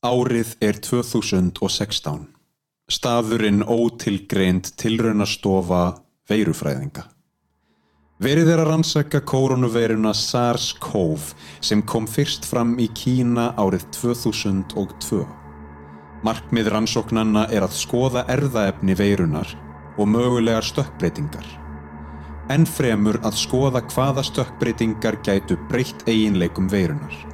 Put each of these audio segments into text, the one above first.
Árið er 2016. Staðurinn ótilgreind tilraunastofa veirufræðinga. Verið er að rannsaka koronaveiruna SARS-CoV sem kom fyrst fram í Kína árið 2002. Markmið rannsóknanna er að skoða erðaefni veirunar og mögulegar stökkbreytingar. En fremur að skoða hvaða stökkbreytingar gætu breytt eiginleikum veirunar.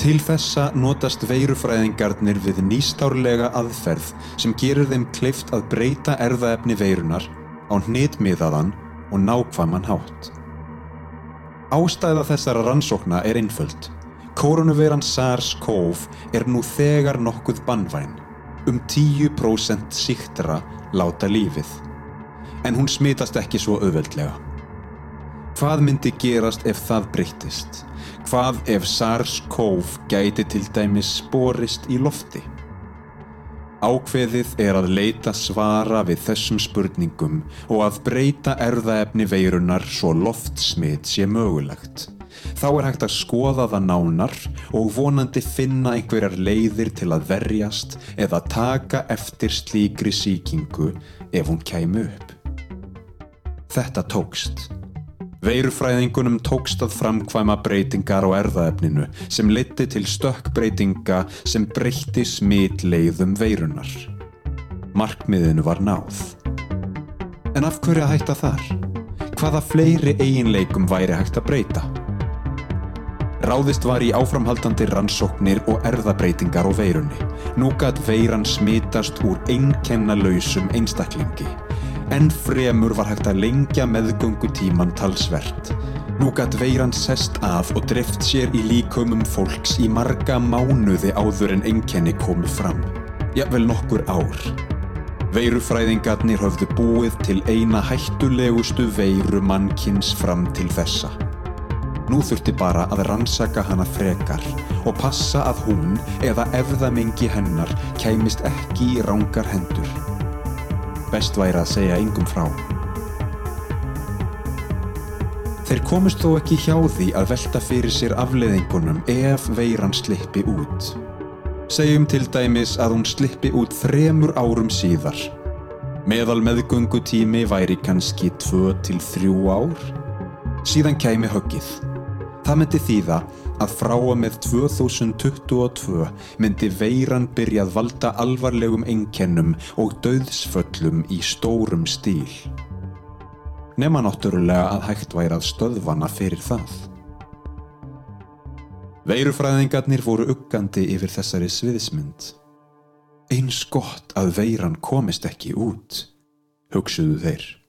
Til þessa notast veirufræðingarnir við nýstárlega aðferð sem gerir þeim kleift að breyta erðaefni veirunar á hnitmiðaðan og nákvæman hátt. Ástæða þessara rannsókna er einföld. Koronaveiran SARS-CoV er nú þegar nokkuð bannvæn. Um 10% síktra láta lífið. En hún smitast ekki svo auðveldlega. Hvað myndi gerast ef það breyttist? Hvað ef SARS-CoV gæti til dæmis sporist í lofti? Ákveðið er að leita svara við þessum spurningum og að breyta erðaefni veirunar svo loftsmit sé mögulegt. Þá er hægt að skoða það nánar og vonandi finna einhverjar leiðir til að verjast eða taka eftir slíkri síkingu ef hún kæmu upp. Þetta tókst. Veirufræðingunum tókst að framkvæma breytingar á erðaefninu sem liti til stökkbreytinga sem breytti smitleiðum veirunar. Markmiðinu var náð. En af hverju að hætta þar? Hvaða fleiri eiginleikum væri hægt að breyta? Ráðist var í áframhaldandi rannsóknir og erðabreytingar á veirunni. Nú gæt veiran smitast úr einkennalausum einstaklingi. En fremur var hægt að lengja meðgöngu tíman talsvert. Nú gæt veiran sest að og dreft sér í líkumum fólks í marga mánuði áður en einkenni komu fram. Jafnvel nokkur ár. Veirufræðingarnir höfðu búið til eina hættulegustu veiru mannkins fram til þessa. Nú þurfti bara að rannsaka hana frekar og passa að hún eða efðamengi hennar kæmist ekki í rángar hendur. Best væri að segja yngum frá. Þeir komust þó ekki hjá því að velta fyrir sér afleðingunum ef veiran slippi út. Segjum til dæmis að hún slippi út þremur árum síðar. Meðal meðgöngutími væri kannski 2-3 ár. Síðan kæmi höggið. Það myndi þýða að frá að með 2022 myndi veiran byrja að valda alvarlegum einkennum og döðsföllum í stórum stíl. Nefna náttúrulega að hægt væri að stöðvana fyrir það. Veirufræðingarnir voru uggandi yfir þessari sviðismynd. Eins gott að veiran komist ekki út, hugsuðu þeir.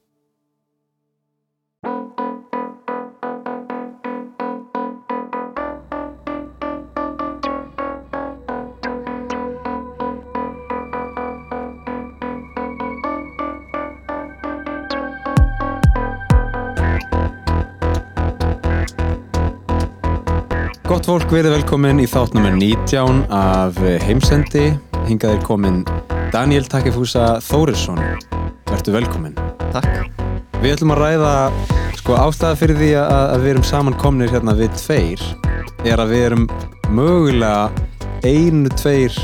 Gott fólk, verið velkomin í þátt nummer 19 af heimsendi. Hingað er komin Daniel Takefúsa Þórisson. Vertu velkomin. Takk. Við ætlum að ræða, sko ástæða fyrir því að, að við erum saman komnir hérna við tveir er að við erum mögulega einu, tveir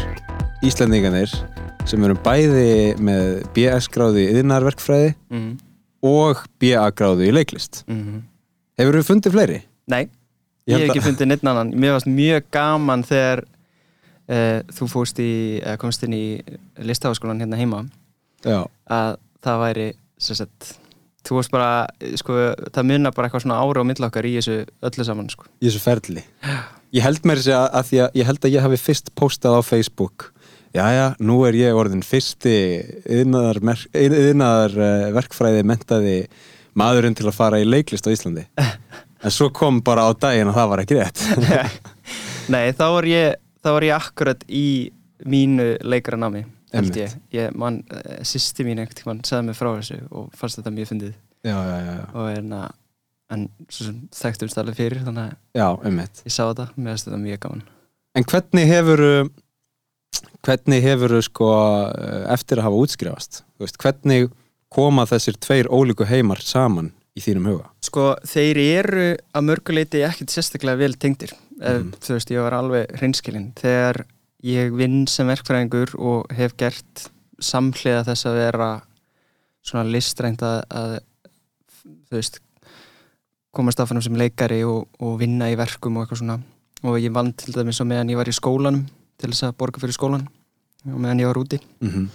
Íslandinganir sem erum bæði með BS gráði í yðnarverkfræði Mm og BA gráði í leiklist. -hmm. Hefur við fundið fleiri? Nei, Ég hef ekki fundið neitt annan. Mér varst mjög gaman þegar uh, þú fórst í, eða komst inn í listaháskólan hérna heima Já. að það væri, sem sagt, þú varst bara, sko, það munna bara eitthvað svona ára á milli okkar í þessu öllu saman, sko. í þessu ferli ég held mér sér að, að því að ég held að ég hafi fyrst postað á Facebook Jæja, nú er ég orðin fyrsti yðnaðar uh, verkfræði mentaði maðurinn til að fara í leiklist á Íslandi en svo kom bara á daginn og það var ekki rétt. Nei, þá var ég, þá var ég akkurat í mínu leikaranámi, held ég. Ég, mann, uh, sýsti mín einhvern tímann sagði mig frá þessu og fannst þetta mjög fyndið. Já, já, já, já, og hérna, en svo sem þekktumst alveg fyrir, þannig að já ummitt ég sá þetta, mér finnst þetta mjög gaman. En hvernig hefur hvernig hefur sko eftir að hafa útskrifast? Veist, hvernig koma þessir tveir ólíku heimar saman í þínum huga? Sko, þeir eru að mörguleiti ekkert sérstaklega vel tengdir. Mm. Þú veist, ég var alveg hreinskilinn. Þegar ég vinn sem verkfræðingur og hef gert samhliða þess að vera svona listrænt að, að þú veist komast áfram sem leikari og, og vinna í verkum og eitthvað svona og ég vann til dæmis á meðan ég var í skólanum til þess að borga fyrir skólan og meðan ég var úti mm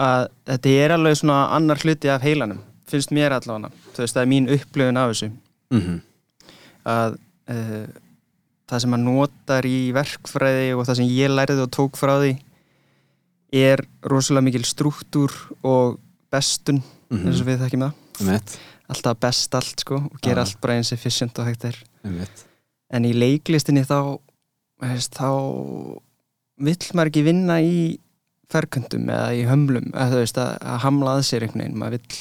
að þetta er alveg svona annar hluti af heilanum, finnst mér allavega veist, það er mín upplöfun af þessu -hmm. að uh, það sem maður notar í verkfræði og það sem ég lærið og tók frá því er rosalega mikil struktúr og bestun Mhm. eins og við þekkjum það alltaf best allt sko og gera Já. allt bara eins efficient og hægt er en í leiklistinni þá veist, þá vill maður ekki vinna í ferkundum eða í hömlum eða veist að, að hamla að sér einhvern veginn maður vill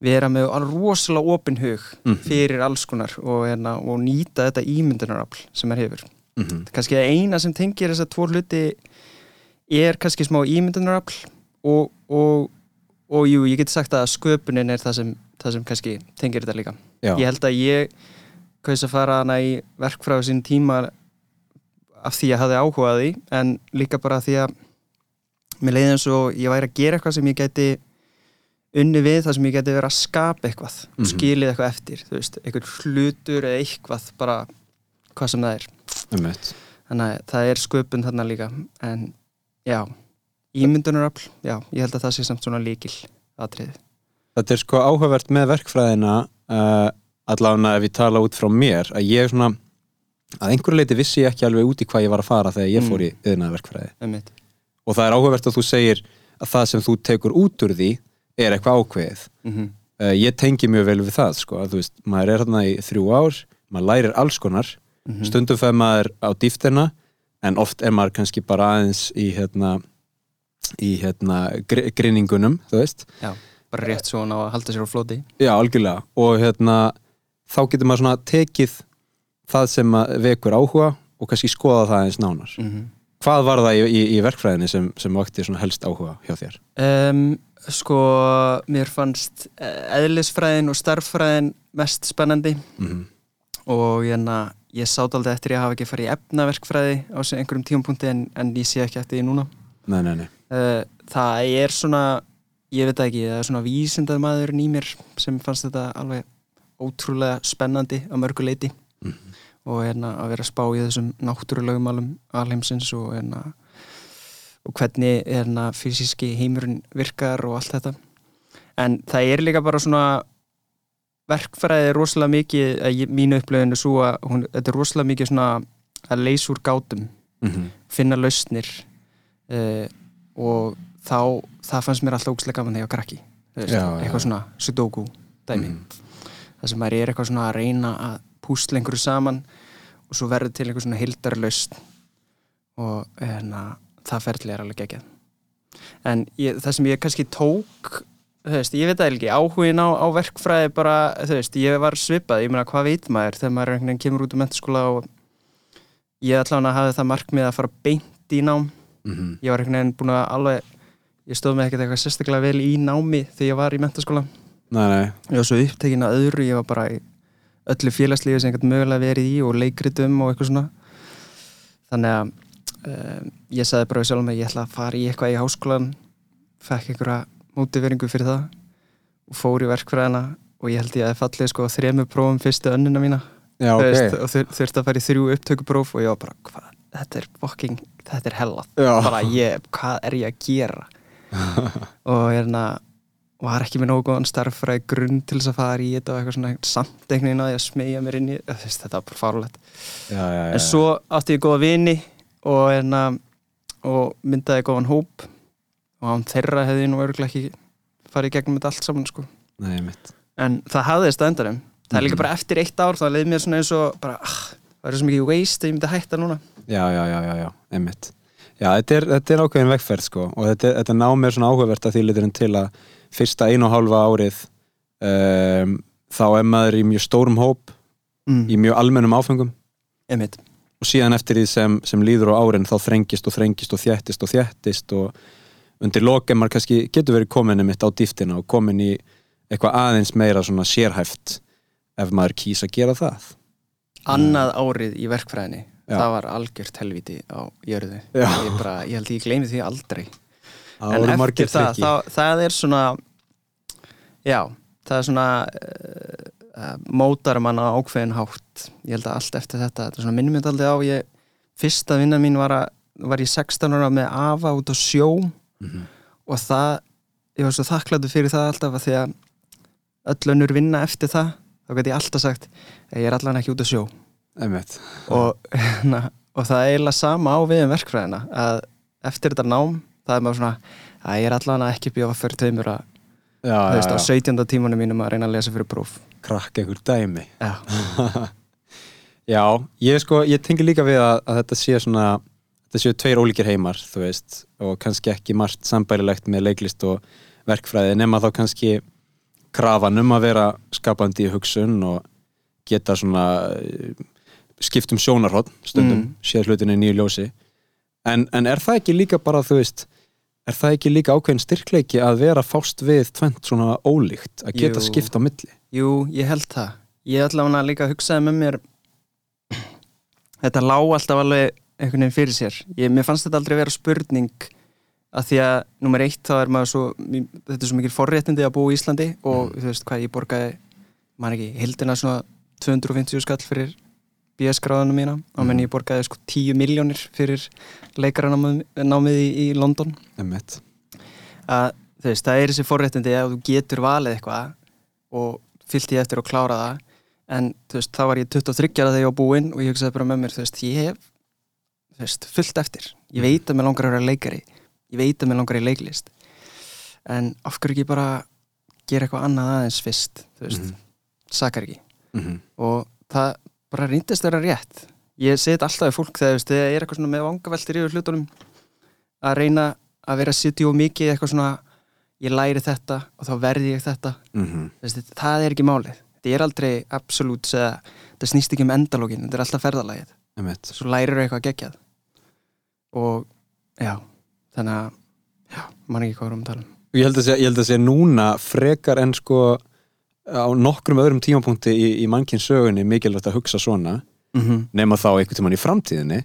vera með rosalega opin hug Mhm. fyrir alls konar og, hérna, og nýta þetta ímyndunarafl sem maður hefur Mhm. kannski það eina sem tengir þess að tvo hluti er kannski smá ímyndunarafl og, og, og jú, ég get sagt að sköpunin er það sem, það sem kannski tengir þetta líka Já, ég held að ég kaus að fara hana í verkfræðu sín tíma af því að ég hafði áhugað því en líka bara af því að mér leiði eins og ég væri að gera eitthvað sem ég geti unni við það sem ég geti verið að skapa eitthvað og Mhm. skilið eitthvað eftir þú veist, eitthvað hlutur eða eitthvað bara hvað sem það er einmitt þannig að það er sköpun þarna líka en já, ímyndunarafl já, ég held að það sé samt svona líkil atriði Þetta er sko áhugavert með verkfræðina uh, allavega ef ég tala út frá mér að ég svona að einhverju leiti vissi ég ekki alveg út í hvað ég var að fara þegar ég Mm. fór í yðnaða verkfræði einmitt. og það er áhugavert að þú segir að það sem þú tekur út úr því er eitthvað ákveðið. Mm uh, ég tengi mjög vel við það sko að þú veist, maður er hérna í þrjú ár maður lærir alls konar. Mhm. stundum fer maður á dýftina en oft er maður kannski bara aðeins í hérna í hérna gr grinningunum, já, bara rétt svona að halda sér á flóti Já, algjörlega. Og hérna þá getur maður svona tekið það sem vekur áhuga og kannski skoða það eins nánar. Mm Hvað var það í, í, í verkfræðinni sem, sem vakti svona helst áhuga hjá þér? Um, sko, mér fannst eh, eðlisfræðin og starffræðin mest spennandi Mm og hérna, ég sátt aldrei eftir ég hafa ekki farið í efnaverkfræði á einhverjum tímapunkti en, en ég sé ekki eftir því núna. Nei, nei, nei Uh, það er svona, ég veit ekki, það er svona vísindað maðurinn í mér sem fannst þetta alveg ótrúlega spennandi á mörgu leiti Mhm. og hérna að vera spá í þessum náttúrulegum alheimsins og hérna og hvernig hérna fysíski heimurinn virkar og allt þetta. En það er líka bara svona verkfræði er rosalega mikið ég, mínu upplöðinu svo að hún, þetta er rosalega mikið svona að leysa úr gátum mm finna lausnir uh, og þá það fannst mér alltaf ógæslega gaman þegar ég var krakki Já, eitthvað já. svona sudoku dæmi. Það sem maður er eitthvað svona að reyna að púsla einhverju saman og svo verður til einhver svona hildar lausn og hérna, það ferli er alveg geggjað. En ég, það sem ég kannski tók þú veist, ég veit það ekki, áhugin á, á verkfræði bara, þú veist, ég var svipað ég meina, hvað veit maður þegar maður einhvern veginn kemur út úr mentaskóla og ég ætla hann að hafa það markmið að fara beint í nám. -hmm. ég var einhvern veginn búin að alveg ég stóð með ekkert eitthvað sérstaklega vel í námi þegar ég var í mentaskóla Nei, nei, ég var svo upptekinn að öðru, ég var bara í öllu félagslífi sem ég gæti mögulega verið í og leikritum og eitthvað svona. Þannig að um, ég sagði bara sjálf mig, ég ætla að fara í eitthvað í háskólan fekk einhverja mótiveringu fyrir það og fór í verkfræðina og ég held ég að það fallið sko þremur prófum fyrstu önnuna mína. Já, Þú ok. veist, og þur, þurfti að fara í þrjú upptökupróf og ég var bara, hvað, þetta er fucking þetta er hella, bara ég hvað er ég að gera? Og hérna var ekki með nógu góðan starffræði grunn til þess að fara í þetta og eitthvað svona samt einhvern veginn að ég að smegja mér inn í þetta var bara já en svo átti ég góða vini og, hérna, og myndaði góðan hóp. Og án þeirra hefði ég nú örgulega ekki farið gegnum þetta allt saman sko. Nei, en það hafðist að endanum það er líka Mhm. bara eftir eitt ár þá leið mér svona eins og bara, ah, það er svo mikið waste að ég myndi hætta núna. Já, já, já, já, já, einmitt. Já, þetta er, þetta er ákveðin vegferð sko. Og þetta, þetta ná mér svona áhugavert að því liturinn til að fyrsta einu og hálfa árið um, þá er maður í mjög stórum hóp mm. í mjög almennum áfengum einmitt og síðan eftir því sem, sem líður á árin þá þrengist og þrengist og þjættist og þjættist og undir lokem maður kannski getur verið komin mitt á dýftina og komin í eitthvað aðeins meira svona sérhæft ef maður kýs að gera það. Annað árið í verkfræðinni Já. það var algjört helviti á jörðu. Ég, bara, ég held ég gleymi því aldrei. Það en eftir það, það, það er svona já, það er svona uh, mótar mann á ákveðin hátt ég held að allt eftir þetta, þetta er minnum þetta aldrei á ég, fyrsta vinna mín var, að, var ég 16 ára með afa út á sjó Mhm. og það ég var svo þakkláttur fyrir það alltaf því að öll önnur vinna eftir það þá gæti ég alltaf sagt ég er allan ekki út á sjó og, na, og það er eiginlega sama á við um verkfræðina að eftir þetta nám það er maður svona að ég er allan ekki bjóða fyrir tveimur að Já, þú já, veist, á já. 17. tímanum mínum að reyna að lesa fyrir próf Krakka einhver dæmi. Já, Já, ég sko, ég tengi líka við að, að þetta sé svona, þetta séu tveir ólíkir heimar, veist, og kannski ekki margt sambærilegt með leiklist og verkfræði, nema þá kannski krafan um að vera skapandi í hugsun og geta svona eh, skipt um sjónarhótt stundum, Mm. séð hlutinni í nýju ljósi en, en er það ekki líka bara, þú veist er það ekki líka ákveðin styrkleiki að vera fást við tvent svona ólíkt að geta Jú. skipt á milli jú, ég held það. Ég að líka að hugsaði með mér Þetta lá alltaf alveg einhvern veginn fyrir sér. Ég, Mér fannst þetta aldrei vera spurning að því að nummer eitt þá er maður svo þetta er svo mikil forréttindi að búa í Íslandi og þú veist hvað ég borgaði man ekki, heldina svona 250 skall fyrir BS-gráðunum mína. Og menn ég borgaði sko 10 miljónir fyrir leikaranámið í, í London. Að þú veist, það er þessi forréttindi að þú getur valið eitthvað og fyllt ég eftir að klára það. En þú veist, þá var ég 23 ára þegar ég var búinn og ég hugsaði bara með mér, þú veist, ég hef þú veist, fullt eftir. Ég veit að mér langar að vera leikari. Ég veit að mér langar í leiklist. En af hverju ekki bara gera eitthvað annað aðeins fyrst þú veist, Mhm. sakar ekki. Mhm. og það bara reyndist vera rétt. Ég þetta alltaf við fólk þegar ég er eitthvað svona með vangaveltir yfir hlutunum að reyna að vera að sitja og mikið eitthvað svona ég læri þetta og þá verði ég þetta. Mhm. Þú veist, það er ekki málið. Þetta er aldrei absolutt það snýst ekki um endalógin, þetta er alltaf ferðalagið. Einmitt. svo lærir eitthvað geggjað. Og já þannig að, já, mann ekki hvað við erum að tala um. Ég held að sé, held að sé núna frekar en sko á nokkrum öðrum tímapunkti í, í mannkinn sögunni mikilvægt að hugsa svona. Mm -hmm. nema þá einhvern tímann í framtíðinni.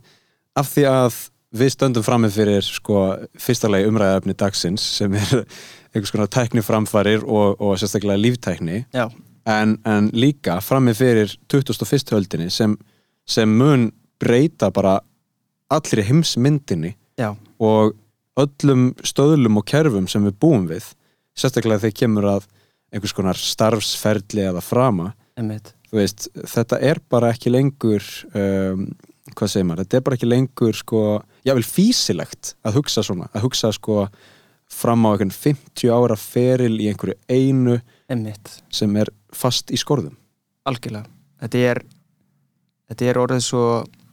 Af því að við stöndum frammi fyrir sko fyrsta lagi umræðafni dagsins sem er einhvers konar tækni framfarir og, og sérstaklega líftækni. En, en líka frammi fyrir 2001. höldinni sem, sem mun breyta bara allri heimsmyndinni já, og öllum stöðlum og kerfum sem við búum við sérstaklega þegar kemur að einhvers konar starfsferli eða frama. Veist, þetta er bara ekki lengur um, hvað segir maður, þetta er bara ekki lengur sko, jável físilegt að hugsa svona, að hugsa sko fram á einhvern 50 ára feril í einhverju einu emmitt, sem er fast í skorðum. Algjörlega. Þetta er þetta er orðið svo,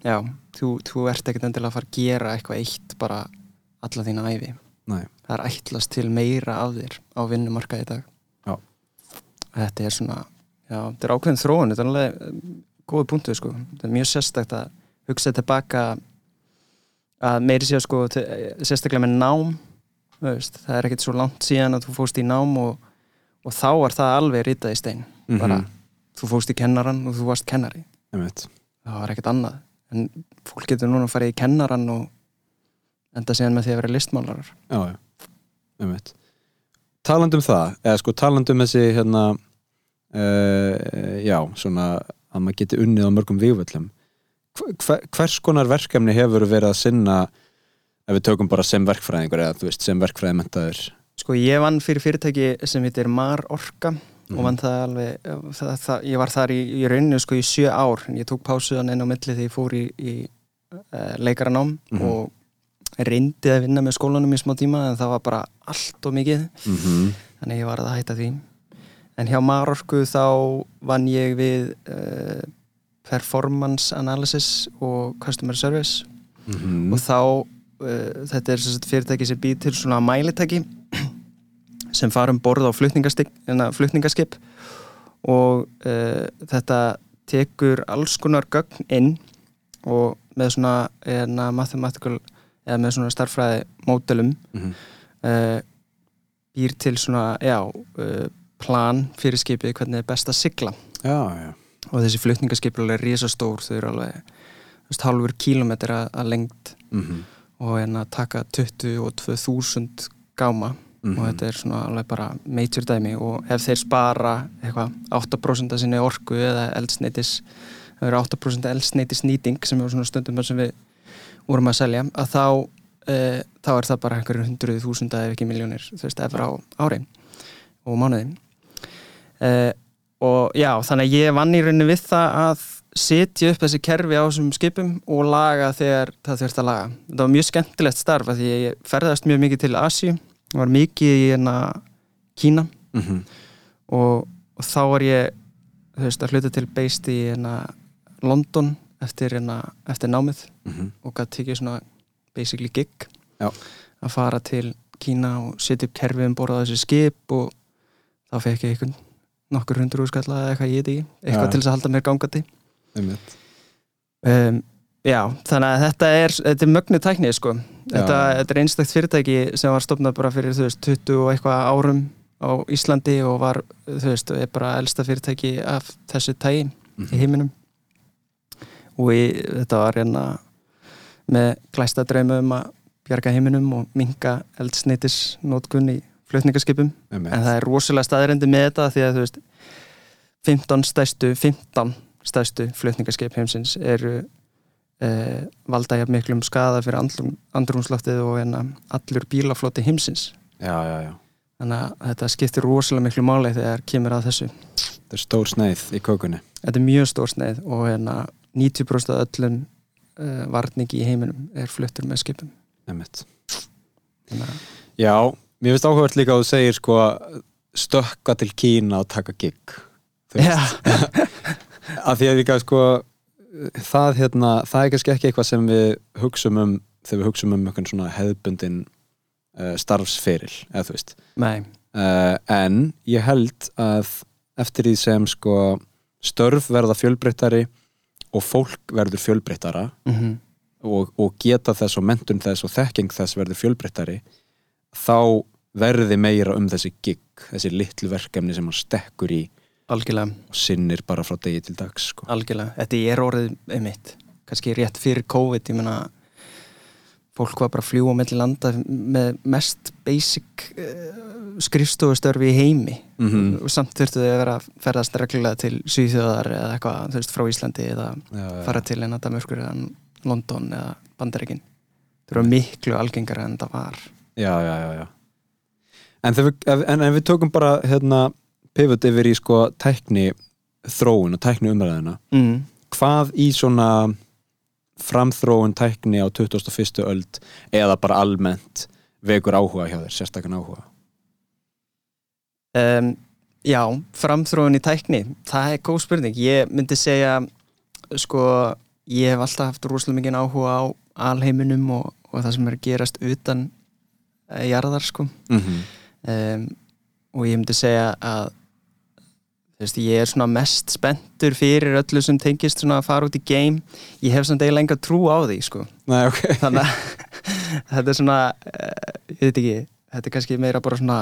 já þú, þú ert ekkert endilega að fara að gera eitthvað eitt bara alla þína æfi Nei. það er ætlast til meira af þér á vinnumarkaði í dag. Já. þetta er svona já, þetta er ákveðin þróun, þetta er alveg um, góði punktu sko, þetta er mjög sérstakt að hugsa tilbaka að meiri séu sko sérstaklega með nám veist, það er ekkert svo langt síðan að þú fóst í nám og, og þá er það alveg ritað í stein. Bara, þú fóst í kennaran og þú varst kennari. Það var ekkert annað. En fólk getur núna að fara í kennaran og enda síðan með því að vera listmálarar. Já, já, einmitt. Taland um það, eða sko taland um þessi hérna uh, já, svona að maður geti unnið á mörgum hver, hvers konar verkefni hefur verið að sinna ef við tökum bara sem verkfræðingur eða veist, sem verkfræðimentaður Sko ég vann fyrir fyrirtæki sem heitir Mar Orka Mhm. og vann það alveg það, það, ég var þar í, í rauninu sko í sjö ár en ég tók pásuðan inn á milli þegar ég fór í, í uh, leikaranám Mhm. og reyndi að vinna með skólanum í smá tíma en það var bara allt og mikið mm -hmm. þannig ég var að hætta því en hjá Mar Orku þá vann ég við uh, performance analysis og customer service Mhm. og þá uh, þetta er fyrirtæki sem býr til svona mælitæki sem fara um borð á hérna, flutningaskip og uh, þetta tekur alls konar gögn inn og með svona eðna, mathematical eða með svona starffræði módelum Mhm. uh, býr til svona já, plan fyrir skipið hvernig er best að sigla Já, já og þessi flutningaskip er alveg risastór þau eru alveg veist, halvur kílometr að, að lengt mhm, og hérna taka 22.000 gáma. Mhm. og þetta er svona alveg bara major dæmi. Og ef þeir spara eitthvað 8% af sinni orku eða eldsneitis það eru 8% eldsneitis nýting sem er svona stundum sem við vorum að selja að þá, e, þá er það bara einhverjum hundruð þúsunda ef ekki miljónir þú veist, efra á ári og mánuði. E, og já, þannig að ég vann í rauninni við það að setja upp þessi kerfi á þessum skipum og laga þegar það þurft að laga. Þetta var mjög skemmtilegt starf að því ég ferðast mjög mikið til Asíu var mikið í hérna Kína. Mhm, og, og þá var ég veist að hluta til beist í hérna London eftir hérna eftir námið mhm, og gæti tekið svona basically gig Já. að fara til Kína og setja upp kerfið um borða þessi skip og þá fekk ég einhvern nokkur hundur úrskalla eða eitthvað ég veit ekki eitthvað Já. til þess að halda mér gangandi um, Já, þannig að þetta er, þetta er mögnu tækni sko. þetta, þetta er einstakt fyrirtæki sem var stofnað bara fyrir þú veist 20 og eitthvað árum á Íslandi og var, þú veist, er bara elsta fyrirtæki af þessu tægi Mhm. í heiminum og í, þetta var hérna með glæsta drauma um að bjarga heiminum og minga eldsneitis nótkun einmitt, en það er rosalega staðrendi með þetta því að þú veist 15 stærstu 15 stærstu flutningaskip heimsins eru eh, valda jafn miklum skada fyrir andlum, andrumsloftið og hérna allur bílafloti heimsins. Já, já, já. Þannig að þetta skiptir rosalega miklu máli þegar kemur að þessu. Þetta er stór sneið í kökunni. Þetta er mjög stór sneið og hérna 90% af öllum uh, varningi í heiminum er fluttur með skipum. Að Já, mér finnst áhugavert líka að þú segir sko stökka til Kína og taka gig að því að líka sko það hérna, það er kannski ekki eitthvað sem við hugsum um þegar við hugsum um einhvern svona hefðbundin uh, starfsferil, eða þú veist. Uh, en ég held að eftir því sem sko störf verða fjölbreyttari og fólk verður fjölbreyttara mm og, og geta þess og mentun þess og þekking þess verður fjölbreyttari þá verði meira um þessi gig, þessi litlu verkefni sem hann stekkur í algjörlega og sinnir bara frá degi til dags sko. Algjörlega, þetta er orðið einmitt, kannski rétt fyrir COVID, ég meina fólk var bara að fljúa mellir landa með mest basic uh, skrifstofustörfi í heimi Mhm. og samt þurftu þau að vera að ferðast reglulega til Svíþjóðar eða eitthvað, þú veist, frá Íslandi eða já, já. fara til eina Danmörkur eða London eða Bandaríkin það eru miklu algengara en það var já, já, já, já. En, ef, en ef við tökum bara hérna, pivot yfir í sko tækni þróun og tækni umræðina mm. hvað í svona framþróun tækni á 21. öld eða bara almennt vekur áhuga hjá þér, sérstakann áhuga um, Já, framþróun í tækni það er góð spurning, ég myndi segja sko, ég hef alltaf haft rosalega mikið áhuga á alheiminum og, og það sem er gerast utan uh, jarðar sko mm -hmm. Um, og ég myndi segja að veist, ég er svona mest spenntur fyrir öllu sem tengist svona að fara út í game. Ég hef svona eiginlega enga trú á því sko. Nei, ok. Þannig að þetta er svona uh, ég veit ekki, þetta er kannski meira bara svona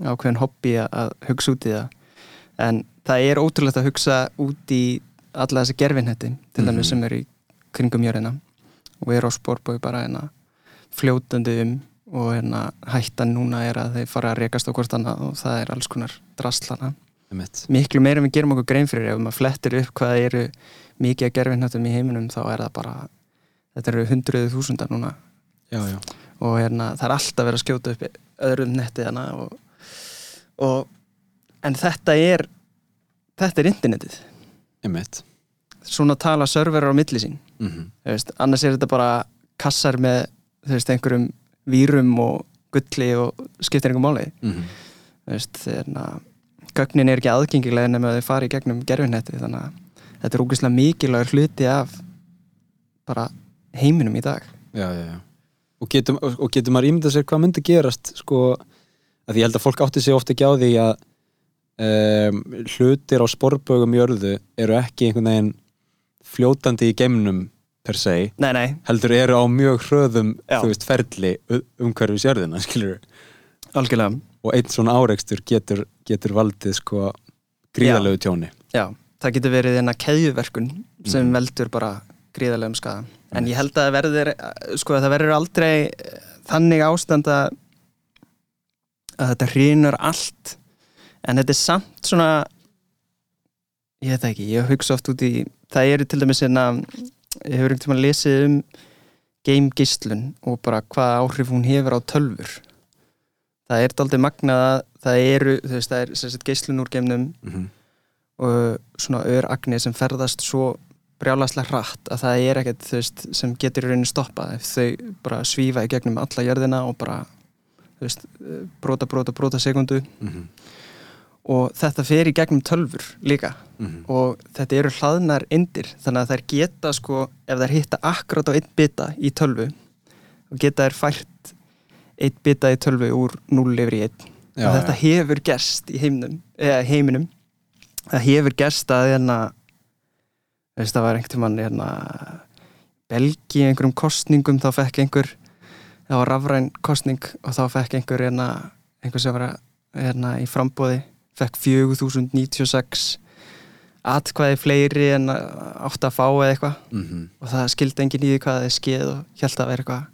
ákveðin hobby að- að hugsa út í það. En það er ótrúlegt að hugsa út í alla þessi gerfinhetti til dæmis Mhm. sem eru í kringum jörðina. Og er á spórbói bara hérna fljótandi um og hérna hættan núna er að þeir fara að rekast á hvort annað og það er alls konar drastlana miklu meira en við gerum okkur grein fyrir ef maður flettir upp hvað eru mikið að gerfinhettum í heiminum þá er það bara þetta eru hundruðu þúsundar núna. Já, já. Og hérna, það er alltaf verið að skjóta upp öðrum netti hana og, og en þetta er þetta er internetið. Einmitt. Svona tala serverar á milli sín. Mm -hmm. annars er þetta bara kassar með veist, einhverjum vírum og gulli og skiptir einhver máli. Mm -hmm. veist, þegar gögnin er ekki aðgengilega nema að þau fari í gegnum gerfinnetti þannig að þetta er ógeðslega mikilvægur hluti af bara heiminum í dag. Já, já, já. Og getur, og getur maður ímyndað sér hvað myndi gerast sko, að ég held að fólk átti sig ofta ekki á því að um, hlutir á sporbögum jörðu eru ekki einhvern veginn fljótandi í geimnum per se, Nei, nei, heldur eru á mjög hröðum veist, ferli umhverfis jörðina, og einn svona áreikstur getur, getur valdið sko gríðalegu tjóni. Já, það getur verið eina keðjuverkun sem Mhm. veldur bara gríðarlegum skada en ég held að það verður sko að það verður aldrei eh, þannig ástand að þetta hrýnur allt. En þetta er samt svona ég veit ekki, ég hugsa oft út í það eru til dæmis hérna ég hefur einhvern tímann lesið um game gíslun og bara hvað áhrif hún hefur á tölfur það er aldrei magnað að það eru, þú veist, það er sem sagt geislun úr geimnum Mhm. og svona öragnir sem ferðast svo brjálaslega hratt að það er ekkert þú veist, sem getur í rauninni stoppað ef þau bara svífa í gegnum alla jörðina og bara þú veist, brota, brota, brota sekundu Mhm. Og þetta fer í gegnum tölfur líka. Mhm. og þetta eru hlaðnar indir. Þannig að þær geta sko ef þær hitta akkurat á einn bita í tölvu og geta þær fært einn bita í tölvu úr 0 yfir í 1 Já, og þetta já. hefur gerst í heiminum, eða, heiminum. Það hefur gerst að hérna, veist, það var einhvern tímann hérna, Belgi einhverjum kostningum þá fekk einhver það var rafræn kostning og þá fekk einhver hérna, einhver sem var hérna, í frambóði fekk 4096 atkvæði fleiri en átt að fá eða eitthvað. Mhm. og það skildi enginn í því hvað það er skeið og held að vera eitthvað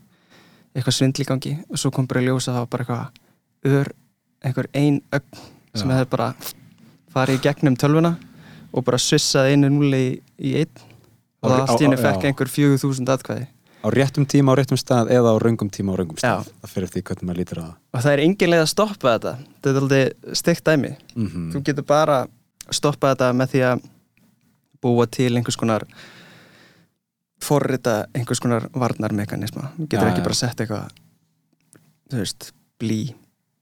eitthvað svindl í gangi. Og svo kom bara í ljós að það var bara eitthvað ör, einhver ein ögn sem Já. hefði bara farið í gegnum tölvuna og bara svissaði einu núli í, í einn. Og það allt í henni fekk einhver 4000 atkvæði á réttum tíma á réttum stað eða á raungum tíma á raungum stað. Það fyrir eftir hvernig maður lítur á það. Og það er engin leið að stoppa þetta. Þetta er aldrei steikt dæmi. Mhm. þú getur bara stoppað þetta með því að búa til einhvers konar forrita einhvers konar varnarmekanisma. Þú getur Já, ekki bara sett eitthvað þú veist, blí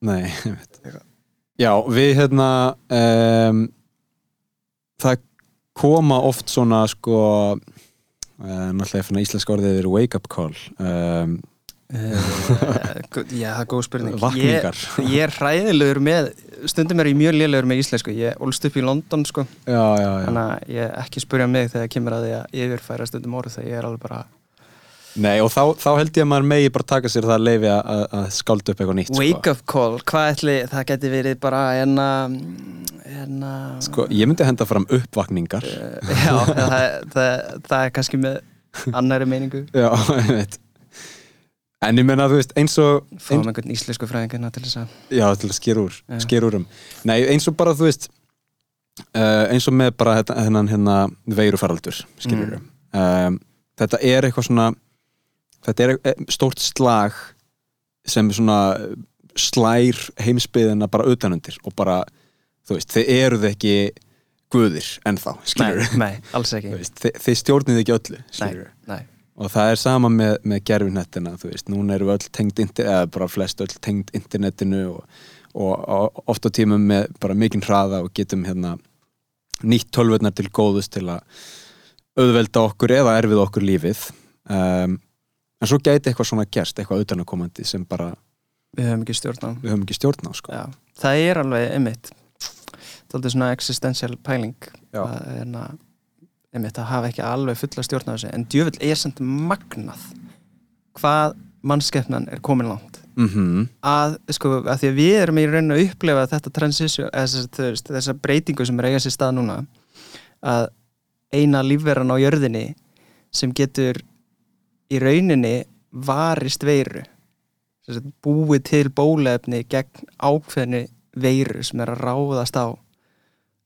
Nei, ég veit Eitthvað. Já, við hérna um, það koma oft svona sko náttúrulega fyrir íslenska orðið er wake up call. Um, Uh, já, það er góð spurning. Vakningar. ég, ég er hræðilegur með stundum er ég mjög lélegur með íslensku. Ég ólst upp í London sko. Já, já, já. Þannig að ég ekki spurja mig þegar kemur að því að yfirfæra stundum orð þegar ég er alveg bara Nei, og þá, þá held ég að maður megi bara taka sér það að leifi að, að skálda upp eitthvað nýtt wake up call, hvað ætli það geti verið bara enna enna sko. sko, Ég myndi henda fram uppvakningar já, það, það, það er kannski með annari meiningu Já, ég veit En ég menna, þú veist, eins og fáum einhvern íslensku fræðingina til þess að Já, til að skera úr, Já. skera úr um Nei, eins og bara, þú veist uh, eins og með bara þetta- þennan hérna veirufaraldur, skilur Mm. um, Þetta er eitthvað svona þetta er e- stórt slag sem svona slær heimsbyðina bara utanundir og bara, þú veist, þið eruð ekki guðir ennþá, skilur nei, nei, alls ekki. Þið, þið, þið stjórnið ekki öllu, nei, nei, og það er sama með, með gerfinettina þú veist, núna við öll tengd eða bara flest öll tengd internetinu og, og, og oft á tímum með bara mikinn hraða og getum hérna nýtt tölvurnar til góðus til að auðvelda okkur eða erfið okkur lífið. Um, en svo gæti eitthvað svona gerst, eitthvað utanakomandi sem bara við höfum ekki stjórn á. við höfum ekki stjórn á sko. Það er alveg einmitt Það er svona existential pæling að, að, einmitt, að hafa ekki alveg fulla stjórn á þessu. En djöfull er samt magnað hvað mannskeppnan er komin langt. Mm að, sko, að því að við erum í raun að upplefa þetta transition, þess, veist, þessa breytingu sem er eiga sér stað núna að eina lífveran á jörðinni sem getur í rauninni varist veiru búið til bólefni gegn ákveðni veiru sem er að ráðast á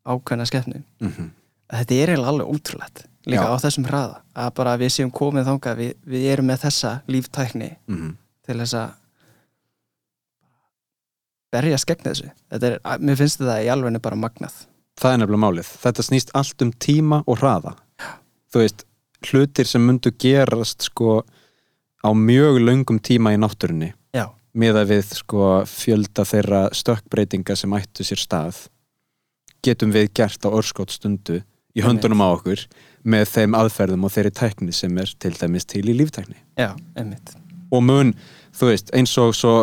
ákveðna skefni -hmm. þetta er eiginlega alveg ótrúlegt líka Já. á þessum hraða að bara við séum komið þangað við, við erum með þessa líftækni Mm til þess að berjast gegn þessu er, mér finnst þetta í alvegni bara magnað Það er nefnilega málið. Þetta snýst allt um tíma og hraða. Þú veist, hlutir sem myndu gerast sko á mjög löngum tíma í náttúrunni. Já, miða við sko fjölda þeirra stökkbreytinga sem ættu sér stað getum við gert á örskótt stundu í höndunum á okkur með þeim aðferðum og þeirri tækni sem er til dæmis til í líftækni. Já, einmitt. Og mun, þú veist, eins og svo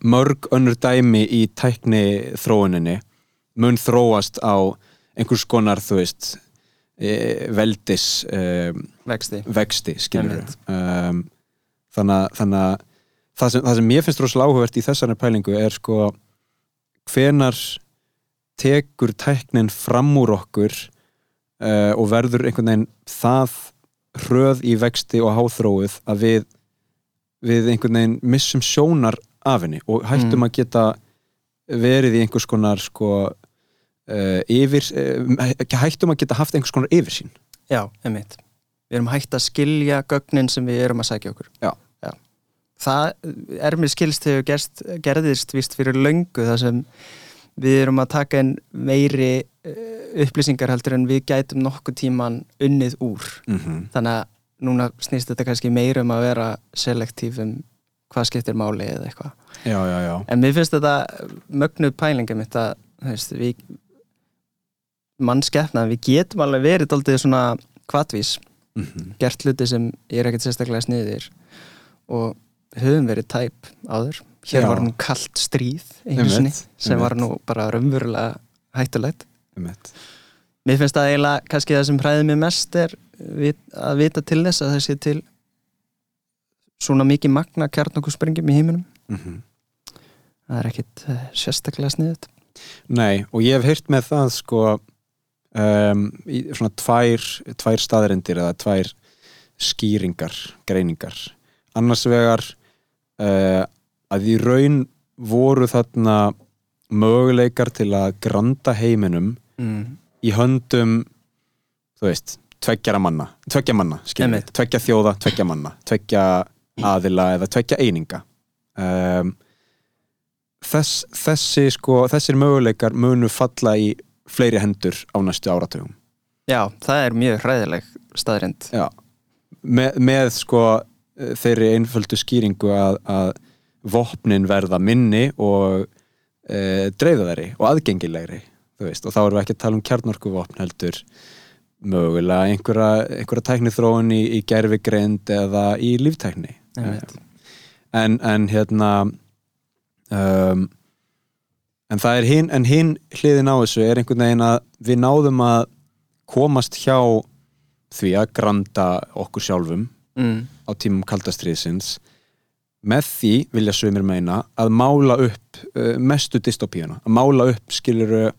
mörg önnur dæmi í tækni þróuninni mun þróast á einhvers konar, þú veist veldis e, vexti. vexti, um, þannig að, það, sem, það sem mér finnst rosalega áhugavert í þessari pælingu er sko hvenar tekur tæknin fram úr okkur uh, og verður einhvern veginn það hröð í vexti og háþróið að við við einhvern veginn missum sjónar af henni og hættum Mm. að geta verið í einhvers konar sko uh, yfir uh, hættum að geta haft einhvers konar yfirsýn Já, einmitt. Við erum hægt að skilja gögnin sem við erum að sækja okkur. Já. Það er mér skilst hefur gerst, gerðist vist fyrir löngu þar sem við erum að taka inn meiri eh, upplýsingar heldur en við gætum nokkuð tíman unnið úr. mm -hmm. Þannig að núna snýst þetta kannski meira um að vera selektív um hvað skiptir máli eða eitthvað. Já, já, já En mér finnst þetta mögnuð pælinga mitt að þú veist, við mannskeppna, við getum alveg verið daldið svona kvatvís mm -hmm. gert hluti sem er ekkert sérstaklega sniðir og höfum verið tæp áður. Hér Já. var nú kallt stríð sinni sem var nú bara raunverulega hættulegt. Mér finnst það eiginlega kannski það sem hræði mig mest er að vita til þess að það sé til svona mikið magna kjarnokkursprengjum í heiminum. Mm -hmm. það er ekkert eh, sérstaklega sniðut Nei, og ég hef heyrt með það sko um, í svona tvær, tvær staðarindir eða tvær skýringar, greiningar. Annars vegar uh, að í raun voru þarna möguleikar til að granda heiminum mm. í höndum þú veist, tveggjara manna tveggja manna, tveggja þjóða, tveggja manna tveggja aðila eða tveggja eininga. Um, þess, þessi sko þessir möguleikar munu falla í fleiri hendur á næstu áratugum. Já, það er mjög hræðileg staðrind Já, með, með sko þeirri einföldu skýringu að, að vopnin verða minni og e, dreifðari og aðgengilegri veist, og þá erum við ekki að tala um kjarnorkuvopn heldur. Mögulega einhverja, einhverja tæknithróun í, í gerfigreind eða í líftækni. En, en hérna um, en það er hinn en hinn hliðin á þessu er einhvern veginn að við náðum að komast hjá því að granda okkur sjálfum mm. á tímum kaldastriðsins með því vilja sögumir meina að mála upp uh, mestu dystopíuna, að mála upp skilur